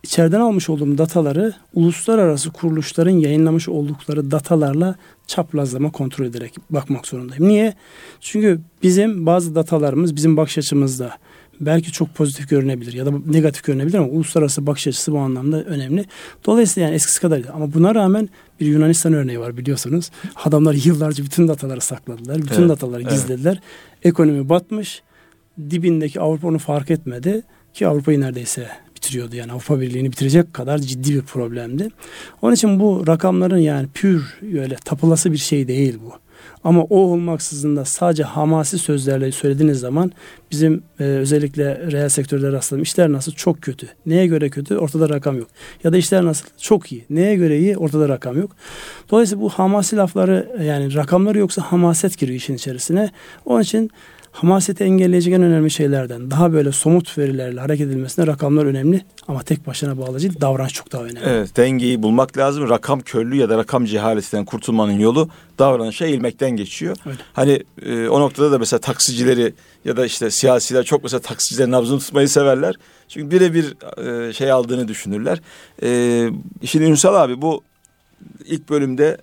Speaker 2: içeriden almış olduğum dataları uluslararası kuruluşların yayınlamış oldukları datalarla çaprazlama kontrol ederek bakmak zorundayım. Niye? Çünkü bizim bazı datalarımız bizim bakış açımızda belki çok pozitif görünebilir ya da negatif görünebilir ama uluslararası bakış açısı bu anlamda önemli. Dolayısıyla yani eskisi kadar değil. Ama buna rağmen bir Yunanistan örneği var biliyorsunuz. Adamlar yıllarca bütün dataları sakladılar. Bütün
Speaker 1: Evet,
Speaker 2: dataları gizlediler. Ekonomi batmış. Dibindeki Avrupa onu fark etmedi. Ki Avrupa'yı neredeyse bitiriyordu. Yani Avrupa Birliği'ni bitirecek kadar ciddi bir problemdi. Onun için bu rakamların yani pür öyle tapılası bir şey değil bu. Ama o olmaksızın da sadece hamasi sözlerle söylediğiniz zaman bizim e, özellikle reel sektörde rastladığım işler nasıl çok kötü. Neye göre kötü? Ortada rakam yok. Ya da işler nasıl? Çok iyi. Neye göre iyi? Ortada rakam yok. Dolayısıyla bu hamasi lafları yani rakamları yoksa hamaset giriyor işin içerisine. Onun için hamaseti engelleyecek en önemli şeylerden daha böyle somut verilerle hareket edilmesine rakamlar önemli ama tek başına bağlayıcı değil, davranış çok daha önemli.
Speaker 1: Evet dengeyi bulmak lazım. Rakam körlüğü ya da rakam cehaletinden kurtulmanın yolu davranışa eğilmekten geçiyor. Öyle. Hani e, o noktada da mesela taksicileri ya da işte siyasiler çok mesela taksicilerin nabzını tutmayı severler. Çünkü birebir e, şey aldığını düşünürler. E, şimdi Ünsal abi bu ilk bölümde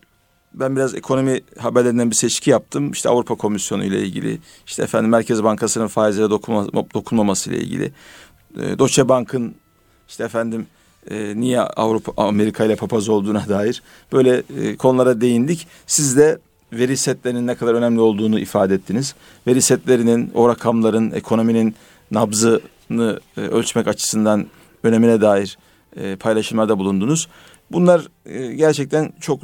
Speaker 1: ben biraz ekonomi haberlerinden bir seçki yaptım. İşte Avrupa Komisyonu ile ilgili, işte efendim Merkez Bankası'nın faizlere dokunma, dokunmaması ile ilgili. E, Deutsche Bank'ın işte efendim e, niye Avrupa Amerika ile papaz olduğuna dair böyle e, konulara değindik. Siz de veri setlerinin ne kadar önemli olduğunu ifade ettiniz. Veri setlerinin, o rakamların, ekonominin nabzını e, ölçmek açısından önemine dair e, paylaşımlarda bulundunuz. Bunlar e, gerçekten çok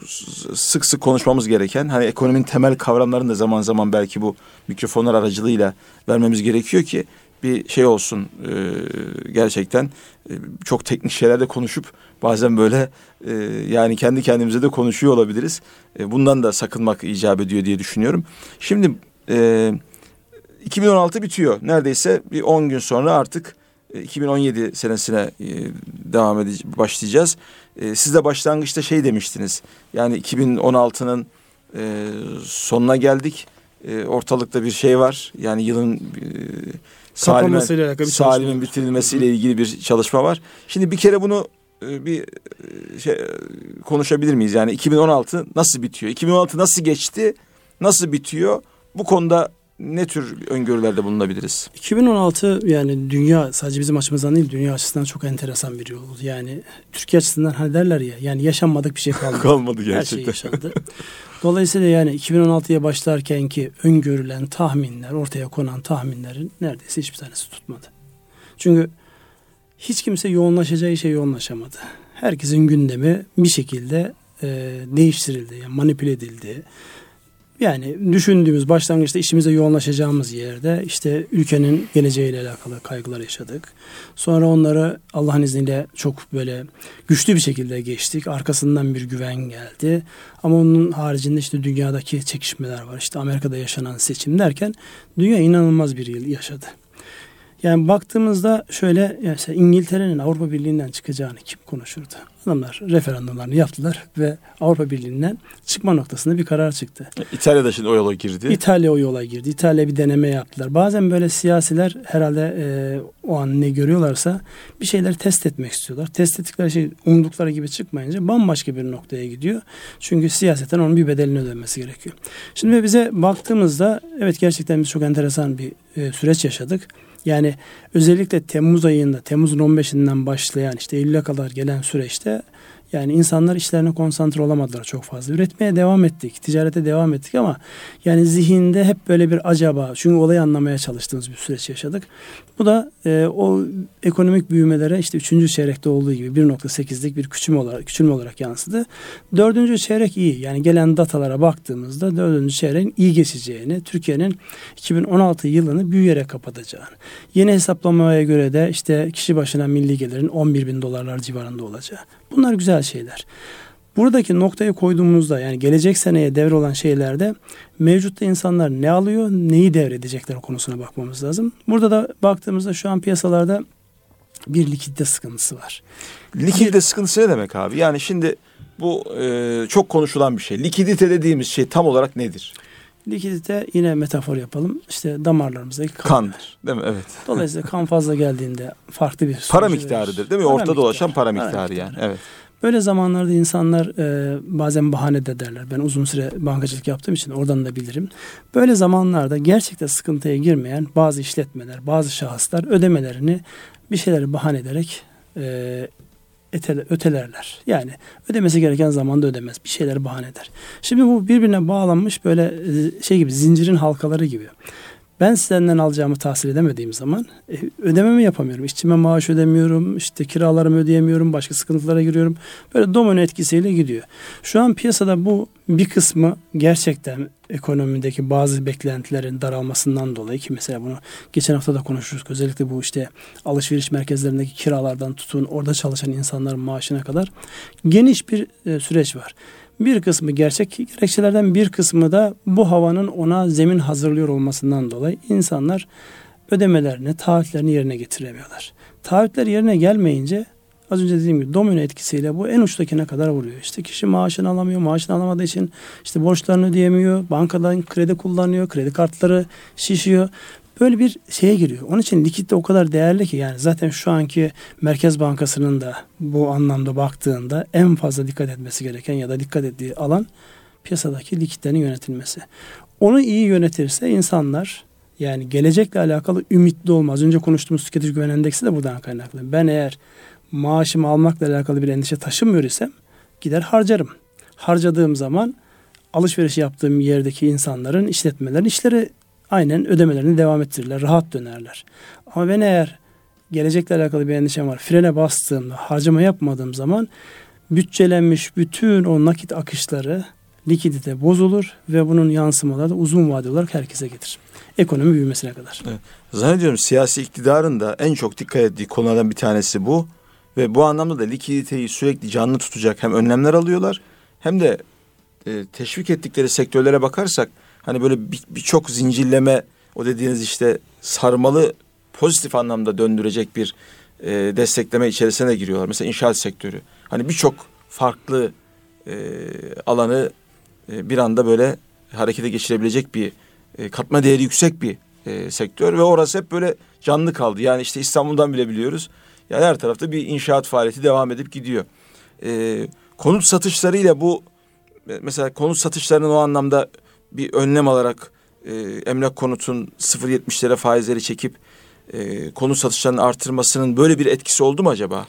Speaker 1: sık sık konuşmamız gereken hani ekonominin temel kavramlarını da zaman zaman belki bu mikrofonlar aracılığıyla vermemiz gerekiyor ki bir şey olsun e, gerçekten e, çok teknik şeylerde konuşup bazen böyle yani kendi kendimize de konuşuyor olabiliriz. bundan da sakınmak icap ediyor diye düşünüyorum. Şimdi 2016 bitiyor. Neredeyse bir 10 gün sonra artık 2017 senesine devam edeceğiz, başlayacağız. E, siz de başlangıçta şey demiştiniz. Yani 2016'nın e, sonuna geldik. E, ortalıkta bir şey var. Yani yılın e, salimen, salimin bitirilmesiyle ilgili bir çalışma var. Şimdi bir kere bunu e, bir e, şey konuşabilir miyiz? Yani 2016 nasıl bitiyor? 2016 nasıl geçti? Nasıl bitiyor? Bu konuda ne tür öngörülerde bulunabiliriz?
Speaker 2: 2016 yani dünya sadece bizim açımızdan değil dünya açısından çok enteresan bir yıl oldu. Yani Türkiye açısından hani derler ya yani yaşanmadık bir şey kalmadı.
Speaker 1: kalmadı gerçekten. Her
Speaker 2: şey yaşandı. Dolayısıyla yani 2016'ya başlarken ki öngörülen tahminler, ortaya konan tahminlerin neredeyse hiçbir tanesi tutmadı. Çünkü hiç kimse yoğunlaşacağı işe yoğunlaşamadı. Herkesin gündemi bir şekilde e, değiştirildi, yani manipüle edildi. Yani düşündüğümüz başlangıçta işimize yoğunlaşacağımız yerde işte ülkenin geleceğiyle alakalı kaygılar yaşadık. Sonra onları Allah'ın izniyle çok böyle güçlü bir şekilde geçtik. Arkasından bir güven geldi. Ama onun haricinde işte dünyadaki çekişmeler var. İşte Amerika'da yaşanan seçim derken dünya inanılmaz bir yıl yaşadı. Yani baktığımızda şöyle yani İngiltere'nin Avrupa Birliği'nden çıkacağını kim konuşurdu? Adamlar referandumlarını yaptılar ve Avrupa Birliği'nden çıkma noktasında bir karar çıktı.
Speaker 1: İtalya da şimdi o yola girdi.
Speaker 2: İtalya o yola girdi. İtalya bir deneme yaptılar. Bazen böyle siyasiler herhalde e, o an ne görüyorlarsa bir şeyler test etmek istiyorlar. Test ettikleri şey umdukları gibi çıkmayınca bambaşka bir noktaya gidiyor. Çünkü siyaseten onun bir bedelini ödenmesi gerekiyor. Şimdi bize baktığımızda evet gerçekten biz çok enteresan bir e, süreç yaşadık. Yani özellikle Temmuz ayında, Temmuz'un 15'inden başlayan işte Eylül'e kadar gelen süreçte yani insanlar işlerine konsantre olamadılar çok fazla. Üretmeye devam ettik, ticarete devam ettik ama yani zihinde hep böyle bir acaba çünkü olayı anlamaya çalıştığımız bir süreç yaşadık. Bu da e, o ekonomik büyümelere işte üçüncü çeyrekte olduğu gibi 1.8'lik bir küçülme olarak, küçülme olarak yansıdı. Dördüncü çeyrek iyi. Yani gelen datalara baktığımızda dördüncü çeyreğin iyi geçeceğini, Türkiye'nin 2016 yılını büyüyerek kapatacağını. Yeni hesaplamaya göre de işte kişi başına milli gelirin 11 bin dolarlar civarında olacağı. Bunlar güzel şeyler. Buradaki noktayı koyduğumuzda yani gelecek seneye devre olan şeylerde mevcutta insanlar ne alıyor, neyi devredecekler konusuna bakmamız lazım. Burada da baktığımızda şu an piyasalarda bir likidite sıkıntısı var.
Speaker 1: Likidite sıkıntısı ne demek abi? Yani şimdi bu e, çok konuşulan bir şey. Likidite dediğimiz şey tam olarak nedir?
Speaker 2: Likidite yine metafor yapalım. İşte damarlarımızdaki
Speaker 1: kan. Kandır değil mi? Evet.
Speaker 2: Dolayısıyla kan fazla geldiğinde farklı bir
Speaker 1: para miktarıdır değil mi? Para Ortada miktar, dolaşan para miktarı, para miktarı yani. Evet.
Speaker 2: Böyle zamanlarda insanlar e, bazen bahane de derler. Ben uzun süre bankacılık yaptığım için oradan da bilirim. Böyle zamanlarda gerçekten sıkıntıya girmeyen bazı işletmeler, bazı şahıslar ödemelerini bir şeyleri bahane ederek e, etele, ötelerler. Yani ödemesi gereken zamanda ödemez. Bir şeyleri bahane eder. Şimdi bu birbirine bağlanmış böyle e, şey gibi zincirin halkaları gibi. Ben senden alacağımı tahsil edemediğim zaman e, ödememi yapamıyorum. İşçime maaş ödemiyorum, işte kiralarımı ödeyemiyorum, başka sıkıntılara giriyorum. Böyle domino etkisiyle gidiyor. Şu an piyasada bu bir kısmı gerçekten ekonomideki bazı beklentilerin daralmasından dolayı ki mesela bunu geçen hafta da konuşuruz. Özellikle bu işte alışveriş merkezlerindeki kiralardan tutun orada çalışan insanların maaşına kadar geniş bir e, süreç var. Bir kısmı gerçek gerekçelerden bir kısmı da bu havanın ona zemin hazırlıyor olmasından dolayı insanlar ödemelerini, taahhütlerini yerine getiremiyorlar. Taahhütler yerine gelmeyince az önce dediğim gibi domino etkisiyle bu en uçtakine kadar vuruyor. İşte kişi maaşını alamıyor, maaşını alamadığı için işte borçlarını ödeyemiyor, bankadan kredi kullanıyor, kredi kartları şişiyor böyle bir şeye giriyor. Onun için likit de o kadar değerli ki yani zaten şu anki Merkez Bankası'nın da bu anlamda baktığında en fazla dikkat etmesi gereken ya da dikkat ettiği alan piyasadaki likitlerin yönetilmesi. Onu iyi yönetirse insanlar yani gelecekle alakalı ümitli olmaz. Önce konuştuğumuz tüketici güven endeksi de buradan kaynaklı. Ben eğer maaşımı almakla alakalı bir endişe taşımıyor isem gider harcarım. Harcadığım zaman alışveriş yaptığım yerdeki insanların, işletmelerin işleri aynen ödemelerini devam ettirirler. Rahat dönerler. Ama ben eğer gelecekle alakalı bir endişem var. Frene bastığımda, harcama yapmadığım zaman bütçelenmiş bütün o nakit akışları likidite bozulur ve bunun yansımaları da uzun vadeli olarak herkese gelir. Ekonomi büyümesine kadar.
Speaker 1: Evet. Zannediyorum siyasi iktidarın da en çok dikkat ettiği konulardan bir tanesi bu. Ve bu anlamda da likiditeyi sürekli canlı tutacak hem önlemler alıyorlar hem de e, teşvik ettikleri sektörlere bakarsak hani böyle birçok bir zincirleme o dediğiniz işte sarmalı pozitif anlamda döndürecek bir e, destekleme içerisine giriyorlar. Mesela inşaat sektörü. Hani birçok farklı e, alanı e, bir anda böyle harekete geçirebilecek bir e, katma değeri yüksek bir e, sektör ve orası hep böyle canlı kaldı. Yani işte İstanbul'dan bile biliyoruz. Yani her tarafta bir inşaat faaliyeti devam edip gidiyor. E, konut satışlarıyla bu mesela konut satışlarının o anlamda bir önlem alarak e, emlak konutun 0.70'lere faizleri çekip e, konut satışlarının artırmasının böyle bir etkisi oldu mu acaba?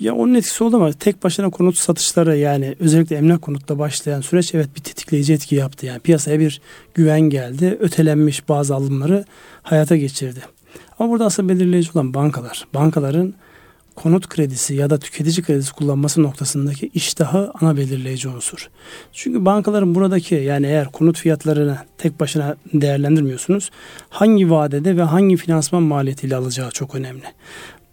Speaker 2: Ya onun etkisi oldu ama tek başına konut satışları yani özellikle emlak konutta başlayan süreç evet bir tetikleyici etki yaptı. Yani piyasaya bir güven geldi. Ötelenmiş bazı alımları hayata geçirdi. Ama burada asıl belirleyici olan bankalar. Bankaların konut kredisi ya da tüketici kredisi kullanması noktasındaki iştahı ana belirleyici unsur. Çünkü bankaların buradaki yani eğer konut fiyatlarını tek başına değerlendirmiyorsunuz hangi vadede ve hangi finansman maliyetiyle alacağı çok önemli.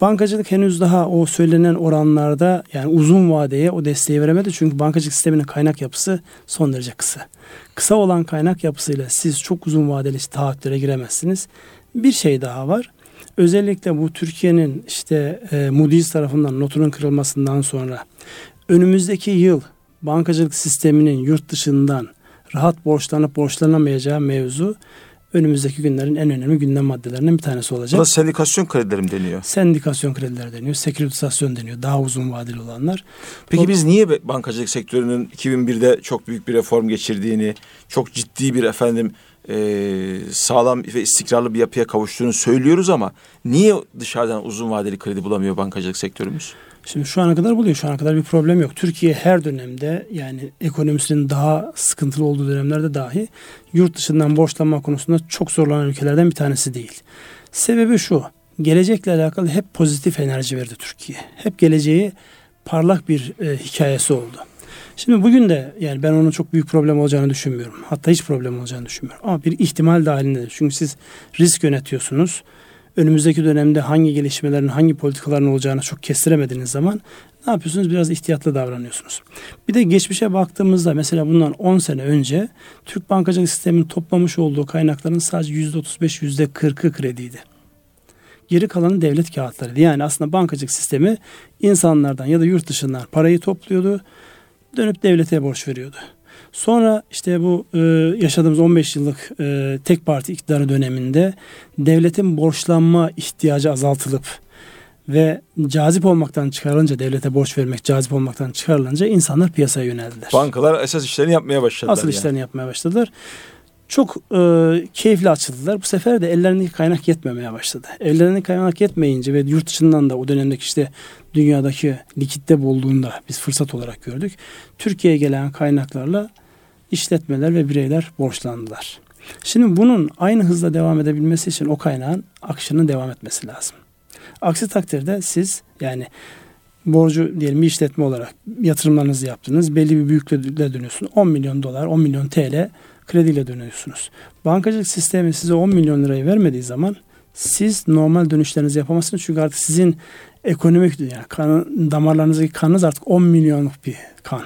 Speaker 2: Bankacılık henüz daha o söylenen oranlarda yani uzun vadeye o desteği veremedi. Çünkü bankacılık sisteminin kaynak yapısı son derece kısa. Kısa olan kaynak yapısıyla siz çok uzun vadeli taahhütlere giremezsiniz. Bir şey daha var özellikle bu Türkiye'nin işte e, Moody's tarafından notunun kırılmasından sonra önümüzdeki yıl bankacılık sisteminin yurt dışından rahat borçlanıp borçlanamayacağı mevzu önümüzdeki günlerin en önemli gündem maddelerinden bir tanesi olacak.
Speaker 1: Buna sendikasyon kredileri mi deniyor?
Speaker 2: Sendikasyon kredileri deniyor, seküritizasyon deniyor. Daha uzun vadeli olanlar.
Speaker 1: Peki o, biz niye bankacılık sektörünün 2001'de çok büyük bir reform geçirdiğini, çok ciddi bir efendim e, sağlam ve istikrarlı bir yapıya kavuştuğunu söylüyoruz ama niye dışarıdan uzun vadeli kredi bulamıyor bankacılık sektörümüz?
Speaker 2: Şimdi şu ana kadar buluyor. Şu ana kadar bir problem yok. Türkiye her dönemde yani ekonomisinin daha sıkıntılı olduğu dönemlerde dahi yurt dışından borçlanma konusunda çok zorlanan ülkelerden bir tanesi değil. Sebebi şu. Gelecekle alakalı hep pozitif enerji verdi Türkiye. Hep geleceği parlak bir e, hikayesi oldu. Şimdi bugün de yani ben onun çok büyük problem olacağını düşünmüyorum. Hatta hiç problem olacağını düşünmüyorum. Ama bir ihtimal dahilindedir. Çünkü siz risk yönetiyorsunuz. Önümüzdeki dönemde hangi gelişmelerin, hangi politikaların olacağını çok kestiremediğiniz zaman ne yapıyorsunuz? Biraz ihtiyatlı davranıyorsunuz. Bir de geçmişe baktığımızda mesela bundan 10 sene önce Türk bankacılık sisteminin toplamış olduğu kaynakların sadece %35, %40'ı krediydi. Geri kalanı devlet kağıtlarıydı. Yani aslında bankacılık sistemi insanlardan ya da yurt dışından parayı topluyordu dönüp devlete borç veriyordu. Sonra işte bu e, yaşadığımız 15 yıllık e, tek parti iktidarı döneminde devletin borçlanma ihtiyacı azaltılıp ve cazip olmaktan çıkarılınca devlete borç vermek cazip olmaktan çıkarılınca insanlar piyasaya yöneldiler.
Speaker 1: Bankalar esas işlerini yapmaya başladılar.
Speaker 2: Asıl yani. işlerini yapmaya başladılar çok e, keyifli açıldılar. Bu sefer de ellerindeki kaynak yetmemeye başladı. Ellerindeki kaynak yetmeyince ve yurt dışından da o dönemdeki işte dünyadaki likitte bulduğunda biz fırsat olarak gördük. Türkiye'ye gelen kaynaklarla işletmeler ve bireyler borçlandılar. Şimdi bunun aynı hızla devam edebilmesi için o kaynağın akışının devam etmesi lazım. Aksi takdirde siz yani borcu diyelim bir işletme olarak yatırımlarınızı yaptınız. Belli bir büyüklükle dönüyorsunuz. 10 milyon dolar, 10 milyon TL krediyle dönüyorsunuz. Bankacılık sistemi size 10 milyon lirayı vermediği zaman siz normal dönüşlerinizi yapamazsınız. Çünkü artık sizin ekonomik yani kan, damarlarınızdaki kanınız artık 10 milyonluk bir kan.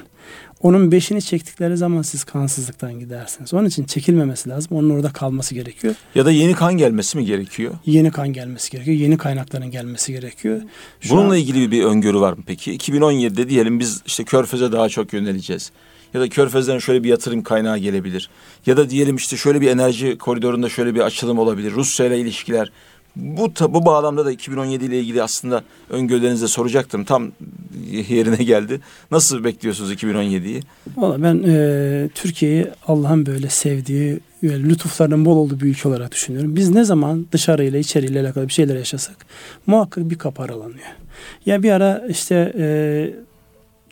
Speaker 2: Onun beşini çektikleri zaman siz kansızlıktan gidersiniz. Onun için çekilmemesi lazım. Onun orada kalması gerekiyor.
Speaker 1: Ya da yeni kan gelmesi mi gerekiyor?
Speaker 2: Yeni kan gelmesi gerekiyor. Yeni kaynakların gelmesi gerekiyor.
Speaker 1: Şu Bununla an... ilgili bir öngörü var mı peki? 2017'de diyelim biz işte Körfez'e daha çok yöneleceğiz. Ya da Körfez'den şöyle bir yatırım kaynağı gelebilir. Ya da diyelim işte şöyle bir enerji koridorunda şöyle bir açılım olabilir. Rusya ile ilişkiler. Bu bu bağlamda da 2017 ile ilgili aslında öngörülerinize soracaktım. Tam yerine geldi. Nasıl bekliyorsunuz 2017'yi?
Speaker 2: Valla ben e, Türkiye'yi Allah'ın böyle sevdiği ve lütuflarının bol olduğu bir ülke olarak düşünüyorum. Biz ne zaman dışarıyla içeriyle alakalı bir şeyler yaşasak muhakkak bir kapı aralanıyor. Ya bir ara işte e,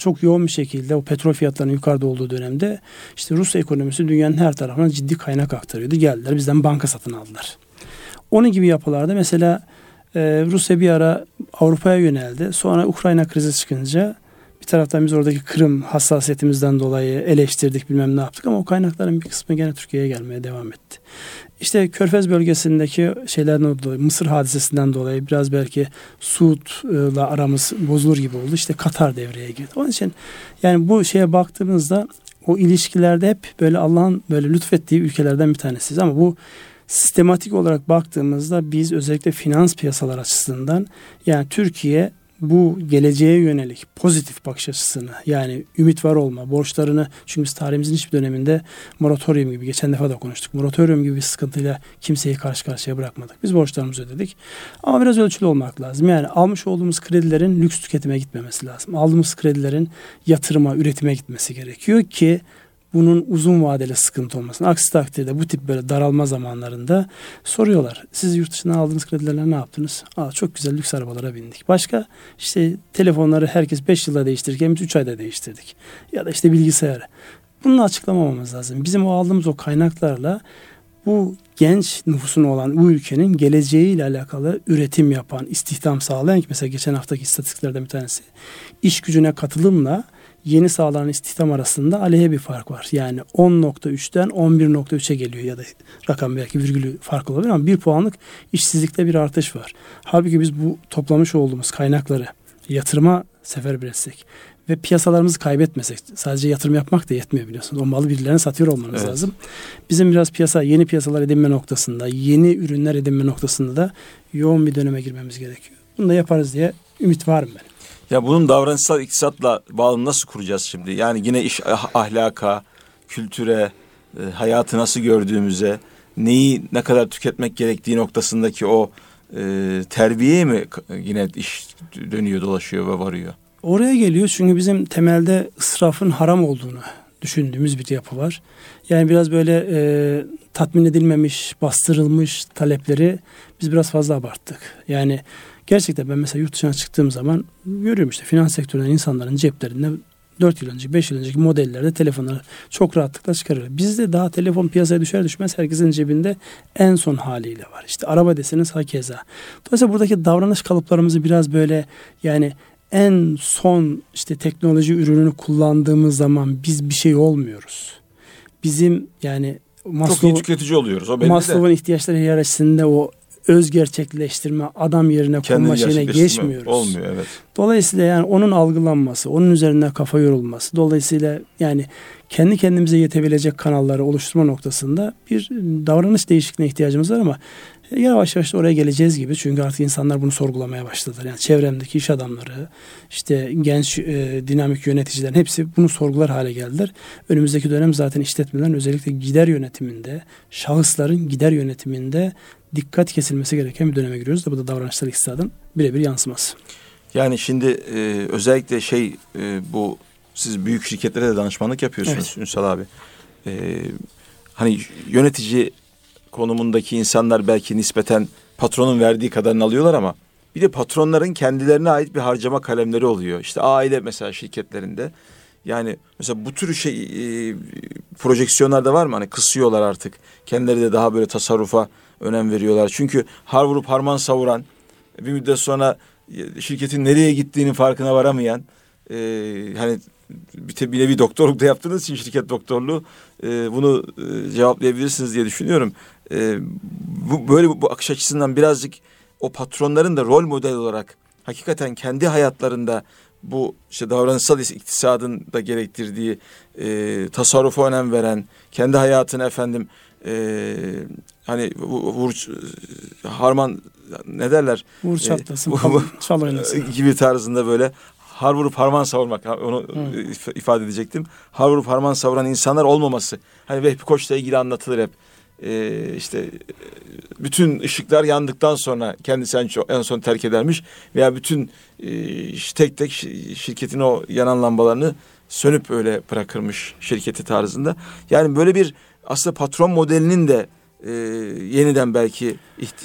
Speaker 2: çok yoğun bir şekilde o petrol fiyatlarının yukarıda olduğu dönemde işte Rus ekonomisi dünyanın her tarafına ciddi kaynak aktarıyordu. Geldiler bizden banka satın aldılar. Onun gibi yapılarda mesela e, Rusya bir ara Avrupa'ya yöneldi. Sonra Ukrayna krizi çıkınca bir taraftan biz oradaki Kırım hassasiyetimizden dolayı eleştirdik bilmem ne yaptık ama o kaynakların bir kısmı gene Türkiye'ye gelmeye devam etti. İşte Körfez bölgesindeki şeylerden dolayı, Mısır hadisesinden dolayı biraz belki Suud'la aramız bozulur gibi oldu. İşte Katar devreye girdi. Onun için yani bu şeye baktığımızda o ilişkilerde hep böyle Allah'ın böyle lütfettiği ülkelerden bir tanesiyiz ama bu sistematik olarak baktığımızda biz özellikle finans piyasalar açısından yani Türkiye bu geleceğe yönelik pozitif bakış açısını yani ümit var olma, borçlarını çünkü biz tarihimizin hiçbir döneminde moratorium gibi geçen defa da konuştuk. Moratorium gibi bir sıkıntıyla kimseyi karşı karşıya bırakmadık. Biz borçlarımızı ödedik. Ama biraz ölçülü olmak lazım. Yani almış olduğumuz kredilerin lüks tüketime gitmemesi lazım. Aldığımız kredilerin yatırıma, üretime gitmesi gerekiyor ki bunun uzun vadeli sıkıntı olmasın. Aksi takdirde bu tip böyle daralma zamanlarında soruyorlar. Siz yurt dışına aldığınız kredilerle ne yaptınız? Aa, çok güzel lüks arabalara bindik. Başka işte telefonları herkes 5 yılda değiştirirken biz 3 ayda değiştirdik. Ya da işte bilgisayarı. Bunu açıklamamamız lazım. Bizim o aldığımız o kaynaklarla bu genç nüfusun olan bu ülkenin geleceğiyle alakalı üretim yapan, istihdam sağlayan ki mesela geçen haftaki istatistiklerden bir tanesi iş gücüne katılımla yeni sağlanan istihdam arasında aleyhe bir fark var. Yani 10.3'ten 11.3'e geliyor ya da rakam belki virgülü fark olabilir ama bir puanlık işsizlikte bir artış var. Halbuki biz bu toplamış olduğumuz kaynakları yatırıma seferber etsek ve piyasalarımızı kaybetmesek sadece yatırım yapmak da yetmiyor biliyorsunuz. O malı birilerine satıyor olmanız evet. lazım. Bizim biraz piyasa yeni piyasalar edinme noktasında, yeni ürünler edinme noktasında da yoğun bir döneme girmemiz gerekiyor. Bunu da yaparız diye ümit varım ben.
Speaker 1: Ya bunun davranışsal iktisatla bağını nasıl kuracağız şimdi? Yani yine iş ah, ahlaka, kültüre, e, hayatı nasıl gördüğümüze, neyi ne kadar tüketmek gerektiği noktasındaki o e, terbiyeye mi yine iş dönüyor, dolaşıyor ve varıyor?
Speaker 2: Oraya geliyor çünkü bizim temelde ısrafın haram olduğunu düşündüğümüz bir yapı var. Yani biraz böyle e, tatmin edilmemiş, bastırılmış talepleri biz biraz fazla abarttık. Yani Gerçekten ben mesela yurt dışına çıktığım zaman görüyorum işte finans sektöründen insanların ceplerinde 4 yıl önce 5 yıl önceki modellerde telefonları çok rahatlıkla çıkarıyor. Bizde daha telefon piyasaya düşer düşmez herkesin cebinde en son haliyle var. İşte araba deseniz hakeza. Dolayısıyla buradaki davranış kalıplarımızı biraz böyle yani en son işte teknoloji ürününü kullandığımız zaman biz bir şey olmuyoruz. Bizim yani
Speaker 1: Maslow, çok iyi tüketici oluyoruz. O
Speaker 2: Maslow'un ihtiyaçları hiyerarşisinde o öz gerçekleştirme, adam yerine Kendini koyma şeyine geçmiyoruz.
Speaker 1: Olmuyor evet.
Speaker 2: Dolayısıyla yani onun algılanması, onun üzerine kafa yorulması, dolayısıyla yani kendi kendimize yetebilecek kanalları oluşturma noktasında bir davranış değişikliğine ihtiyacımız var ama yavaş yavaş oraya geleceğiz gibi. Çünkü artık insanlar bunu sorgulamaya başladılar. Yani çevremdeki iş adamları, işte genç e, dinamik yöneticilerin hepsi bunu sorgular hale geldiler. Önümüzdeki dönem zaten işletmelerin özellikle gider yönetiminde, şahısların gider yönetiminde dikkat kesilmesi gereken bir döneme giriyoruz da bu da davranışsal iktisadın birebir yansıması.
Speaker 1: Yani şimdi e, özellikle şey e, bu siz büyük şirketlere de danışmanlık yapıyorsunuz evet. Ünsal abi. E, hani yönetici konumundaki insanlar belki nispeten patronun verdiği kadarını alıyorlar ama bir de patronların kendilerine ait bir harcama kalemleri oluyor. İşte aile mesela şirketlerinde Yani mesela bu tür şey e, projeksiyonlarda var mı? Hani kısıyorlar artık. Kendileri de daha böyle tasarrufa önem veriyorlar. Çünkü har vurup harman savuran bir müddet sonra şirketin nereye gittiğinin farkına varamayan e, hani bir, bir nevi doktorluk da yaptığınız için şirket doktorluğu e, bunu e, cevaplayabilirsiniz diye düşünüyorum. E, bu böyle bu, bu akış açısından birazcık o patronların da rol model olarak hakikaten kendi hayatlarında bu işte davranışsal iktisadın da gerektirdiği e, tasarrufa önem veren, kendi hayatını efendim e, hani vur, harman ne derler?
Speaker 2: Vur çatlasın, e, çal oynasın.
Speaker 1: gibi tarzında böyle har vurup harman savurmak onu Hı. ifade edecektim. Har vurup harman savuran insanlar olmaması. Hani Vehbi Koç'la ilgili anlatılır hep. Ee, işte bütün ışıklar yandıktan sonra kendisi en, çok, en son terk edermiş veya bütün e, tek tek şirketin o yanan lambalarını sönüp öyle bırakırmış şirketi tarzında. Yani böyle bir aslında patron modelinin de e, yeniden belki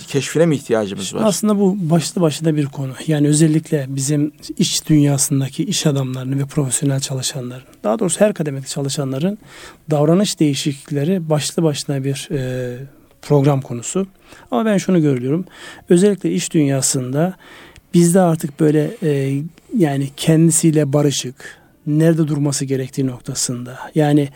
Speaker 1: keşfine mi ihtiyacımız var?
Speaker 2: Aslında bu başlı başına bir konu. Yani özellikle bizim iç dünyasındaki iş adamlarının ve profesyonel çalışanların, daha doğrusu her kademede çalışanların davranış değişiklikleri başlı başına bir e, program konusu. Ama ben şunu görüyorum. Özellikle iş dünyasında bizde artık böyle e, yani kendisiyle barışık, nerede durması gerektiği noktasında. Yani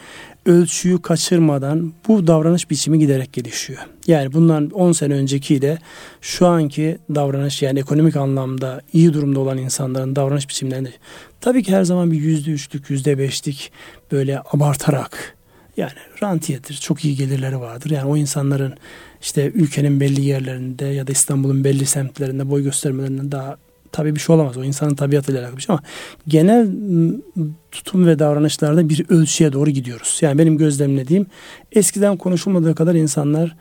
Speaker 2: ölçüyü kaçırmadan bu davranış biçimi giderek gelişiyor. Yani bundan 10 sene öncekiyle şu anki davranış yani ekonomik anlamda iyi durumda olan insanların davranış biçimlerinde tabii ki her zaman bir yüzde üçlük, yüzde beşlik böyle abartarak yani rantiyedir, çok iyi gelirleri vardır. Yani o insanların işte ülkenin belli yerlerinde ya da İstanbul'un belli semtlerinde boy göstermelerinden daha tabii bir şey olamaz. O insanın tabiatıyla alakalı bir şey ama genel tutum ve davranışlarda bir ölçüye doğru gidiyoruz. Yani benim gözlemlediğim eskiden konuşulmadığı kadar insanlar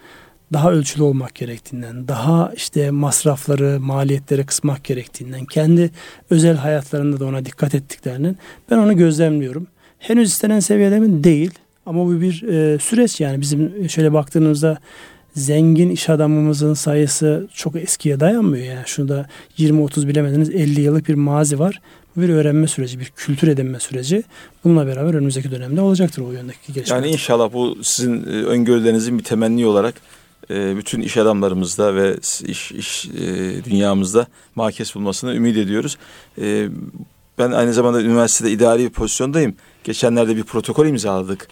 Speaker 2: daha ölçülü olmak gerektiğinden, daha işte masrafları, maliyetleri kısmak gerektiğinden, kendi özel hayatlarında da ona dikkat ettiklerinin ben onu gözlemliyorum. Henüz istenen seviyede mi? Değil. Ama bu bir e, süreç yani bizim şöyle baktığınızda zengin iş adamımızın sayısı çok eskiye dayanmıyor. Yani şurada 20-30 bilemediniz 50 yıllık bir mazi var. Bu bir öğrenme süreci, bir kültür edinme süreci. Bununla beraber önümüzdeki dönemde olacaktır o yöndeki gelişme.
Speaker 1: Yani inşallah bu sizin e, öngörülerinizin bir temenni olarak e, bütün iş adamlarımızda ve iş, iş e, dünyamızda makes bulmasını ümit ediyoruz. Ben aynı zamanda üniversitede idari bir pozisyondayım. Geçenlerde bir protokol imzaladık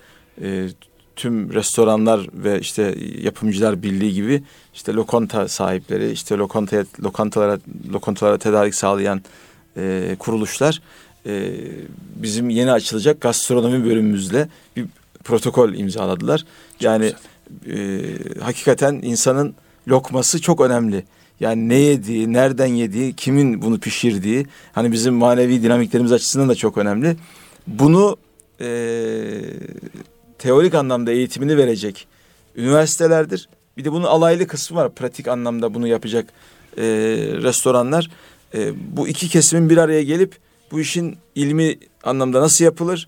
Speaker 1: tüm restoranlar ve işte yapımcılar birliği gibi işte lokanta sahipleri, işte lokantaya lokantalara lokantalara tedarik sağlayan e, kuruluşlar e, bizim yeni açılacak gastronomi bölümümüzle bir protokol imzaladılar. Çok yani e, hakikaten insanın lokması çok önemli. Yani ne yediği, nereden yediği, kimin bunu pişirdiği, hani bizim manevi dinamiklerimiz açısından da çok önemli. Bunu e, teorik anlamda eğitimini verecek üniversitelerdir. Bir de bunun alaylı kısmı var. Pratik anlamda bunu yapacak e, restoranlar. E, bu iki kesimin bir araya gelip bu işin ilmi anlamda nasıl yapılır?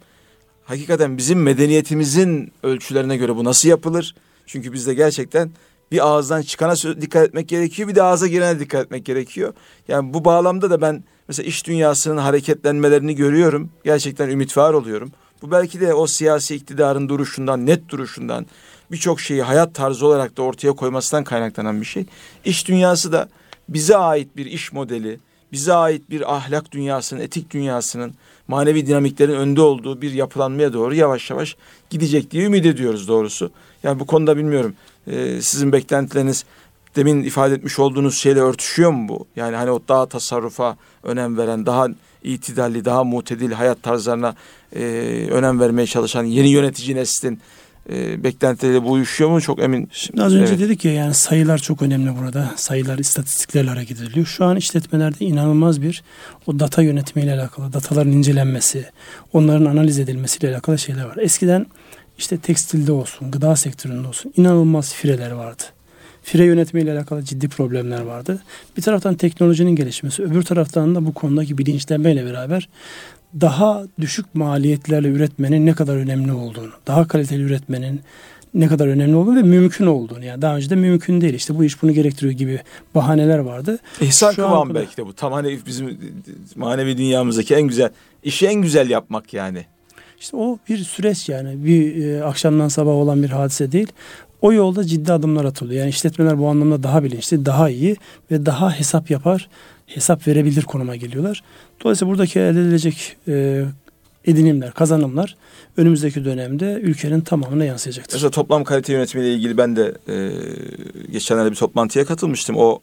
Speaker 1: Hakikaten bizim medeniyetimizin ölçülerine göre bu nasıl yapılır? Çünkü bizde gerçekten bir ağızdan çıkana dikkat etmek gerekiyor. Bir de ağza girene dikkat etmek gerekiyor. Yani bu bağlamda da ben mesela iş dünyasının hareketlenmelerini görüyorum. Gerçekten ümit var oluyorum. Bu belki de o siyasi iktidarın duruşundan, net duruşundan birçok şeyi hayat tarzı olarak da ortaya koymasından kaynaklanan bir şey. İş dünyası da bize ait bir iş modeli, bize ait bir ahlak dünyasının, etik dünyasının, manevi dinamiklerin önde olduğu bir yapılanmaya doğru yavaş yavaş gidecek diye ümit ediyoruz doğrusu. Yani bu konuda bilmiyorum e, sizin beklentileriniz demin ifade etmiş olduğunuz şeyle örtüşüyor mu bu? Yani hani o daha tasarrufa önem veren, daha itidalli, daha mutedil hayat tarzlarına e, önem vermeye çalışan yeni yönetici neslin e, beklentileriyle bu uyuşuyor mu? Çok emin.
Speaker 2: Şimdi az önce evet. dedik ya yani sayılar çok önemli burada. Sayılar, istatistiklerle hareket ediliyor. Şu an işletmelerde inanılmaz bir o data yönetimiyle alakalı, dataların incelenmesi, onların analiz edilmesiyle alakalı şeyler var. Eskiden işte tekstilde olsun, gıda sektöründe olsun inanılmaz fireler vardı fire yönetimiyle alakalı ciddi problemler vardı. Bir taraftan teknolojinin gelişmesi, öbür taraftan da bu konudaki bilinçlenmeyle beraber daha düşük maliyetlerle üretmenin ne kadar önemli olduğunu, daha kaliteli üretmenin ne kadar önemli olduğunu ve mümkün olduğunu. Yani daha önce de mümkün değil. İşte bu iş bunu gerektiriyor gibi bahaneler vardı.
Speaker 1: İhsan Kıvam belki de bu. Tam hani bizim manevi dünyamızdaki en güzel, işi en güzel yapmak yani.
Speaker 2: İşte o bir süreç yani bir e, akşamdan sabah olan bir hadise değil. O yolda ciddi adımlar atılıyor. Yani işletmeler bu anlamda daha bilinçli, daha iyi ve daha hesap yapar, hesap verebilir konuma geliyorlar. Dolayısıyla buradaki elde edilecek e, edinimler, kazanımlar önümüzdeki dönemde ülkenin tamamına yansıyacaktır.
Speaker 1: Mesela toplam kalite yönetimiyle ilgili ben de e, geçenlerde bir toplantıya katılmıştım. O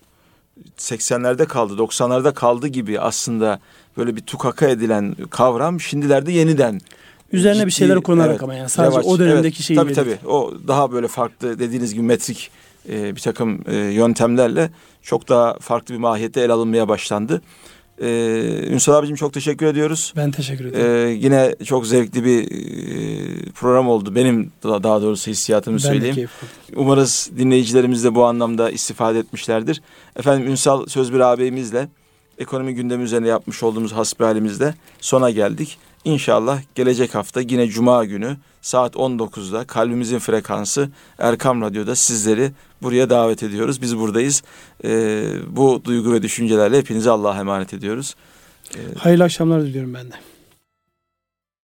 Speaker 1: 80'lerde kaldı, 90'larda kaldı gibi aslında böyle bir tukaka edilen kavram şimdilerde yeniden
Speaker 2: Üzerine
Speaker 1: ciddi,
Speaker 2: bir şeyler kullanarak
Speaker 1: evet,
Speaker 2: ama yani sadece
Speaker 1: yavaş,
Speaker 2: o dönemdeki
Speaker 1: evet,
Speaker 2: şeyi
Speaker 1: Tabii
Speaker 2: verip-
Speaker 1: tabii o daha böyle farklı dediğiniz gibi metrik e, bir takım e, yöntemlerle çok daha farklı bir mahiyette ele alınmaya başlandı. E, Ünsal abicim çok teşekkür ediyoruz.
Speaker 2: Ben teşekkür ederim.
Speaker 1: Ee, yine çok zevkli bir e, program oldu. Benim da- daha doğrusu hissiyatımı
Speaker 2: ben
Speaker 1: söyleyeyim. Umarız dinleyicilerimiz de bu anlamda istifade etmişlerdir. Efendim Ünsal Sözbir ağabeyimizle ekonomi gündemi üzerine yapmış olduğumuz hasbihalimizde sona geldik. İnşallah gelecek hafta yine Cuma günü saat 19'da kalbimizin frekansı Erkam Radyo'da sizleri buraya davet ediyoruz. Biz buradayız. Ee, bu duygu ve düşüncelerle hepinizi Allah'a emanet ediyoruz.
Speaker 2: Hayırlı akşamlar diliyorum ben de.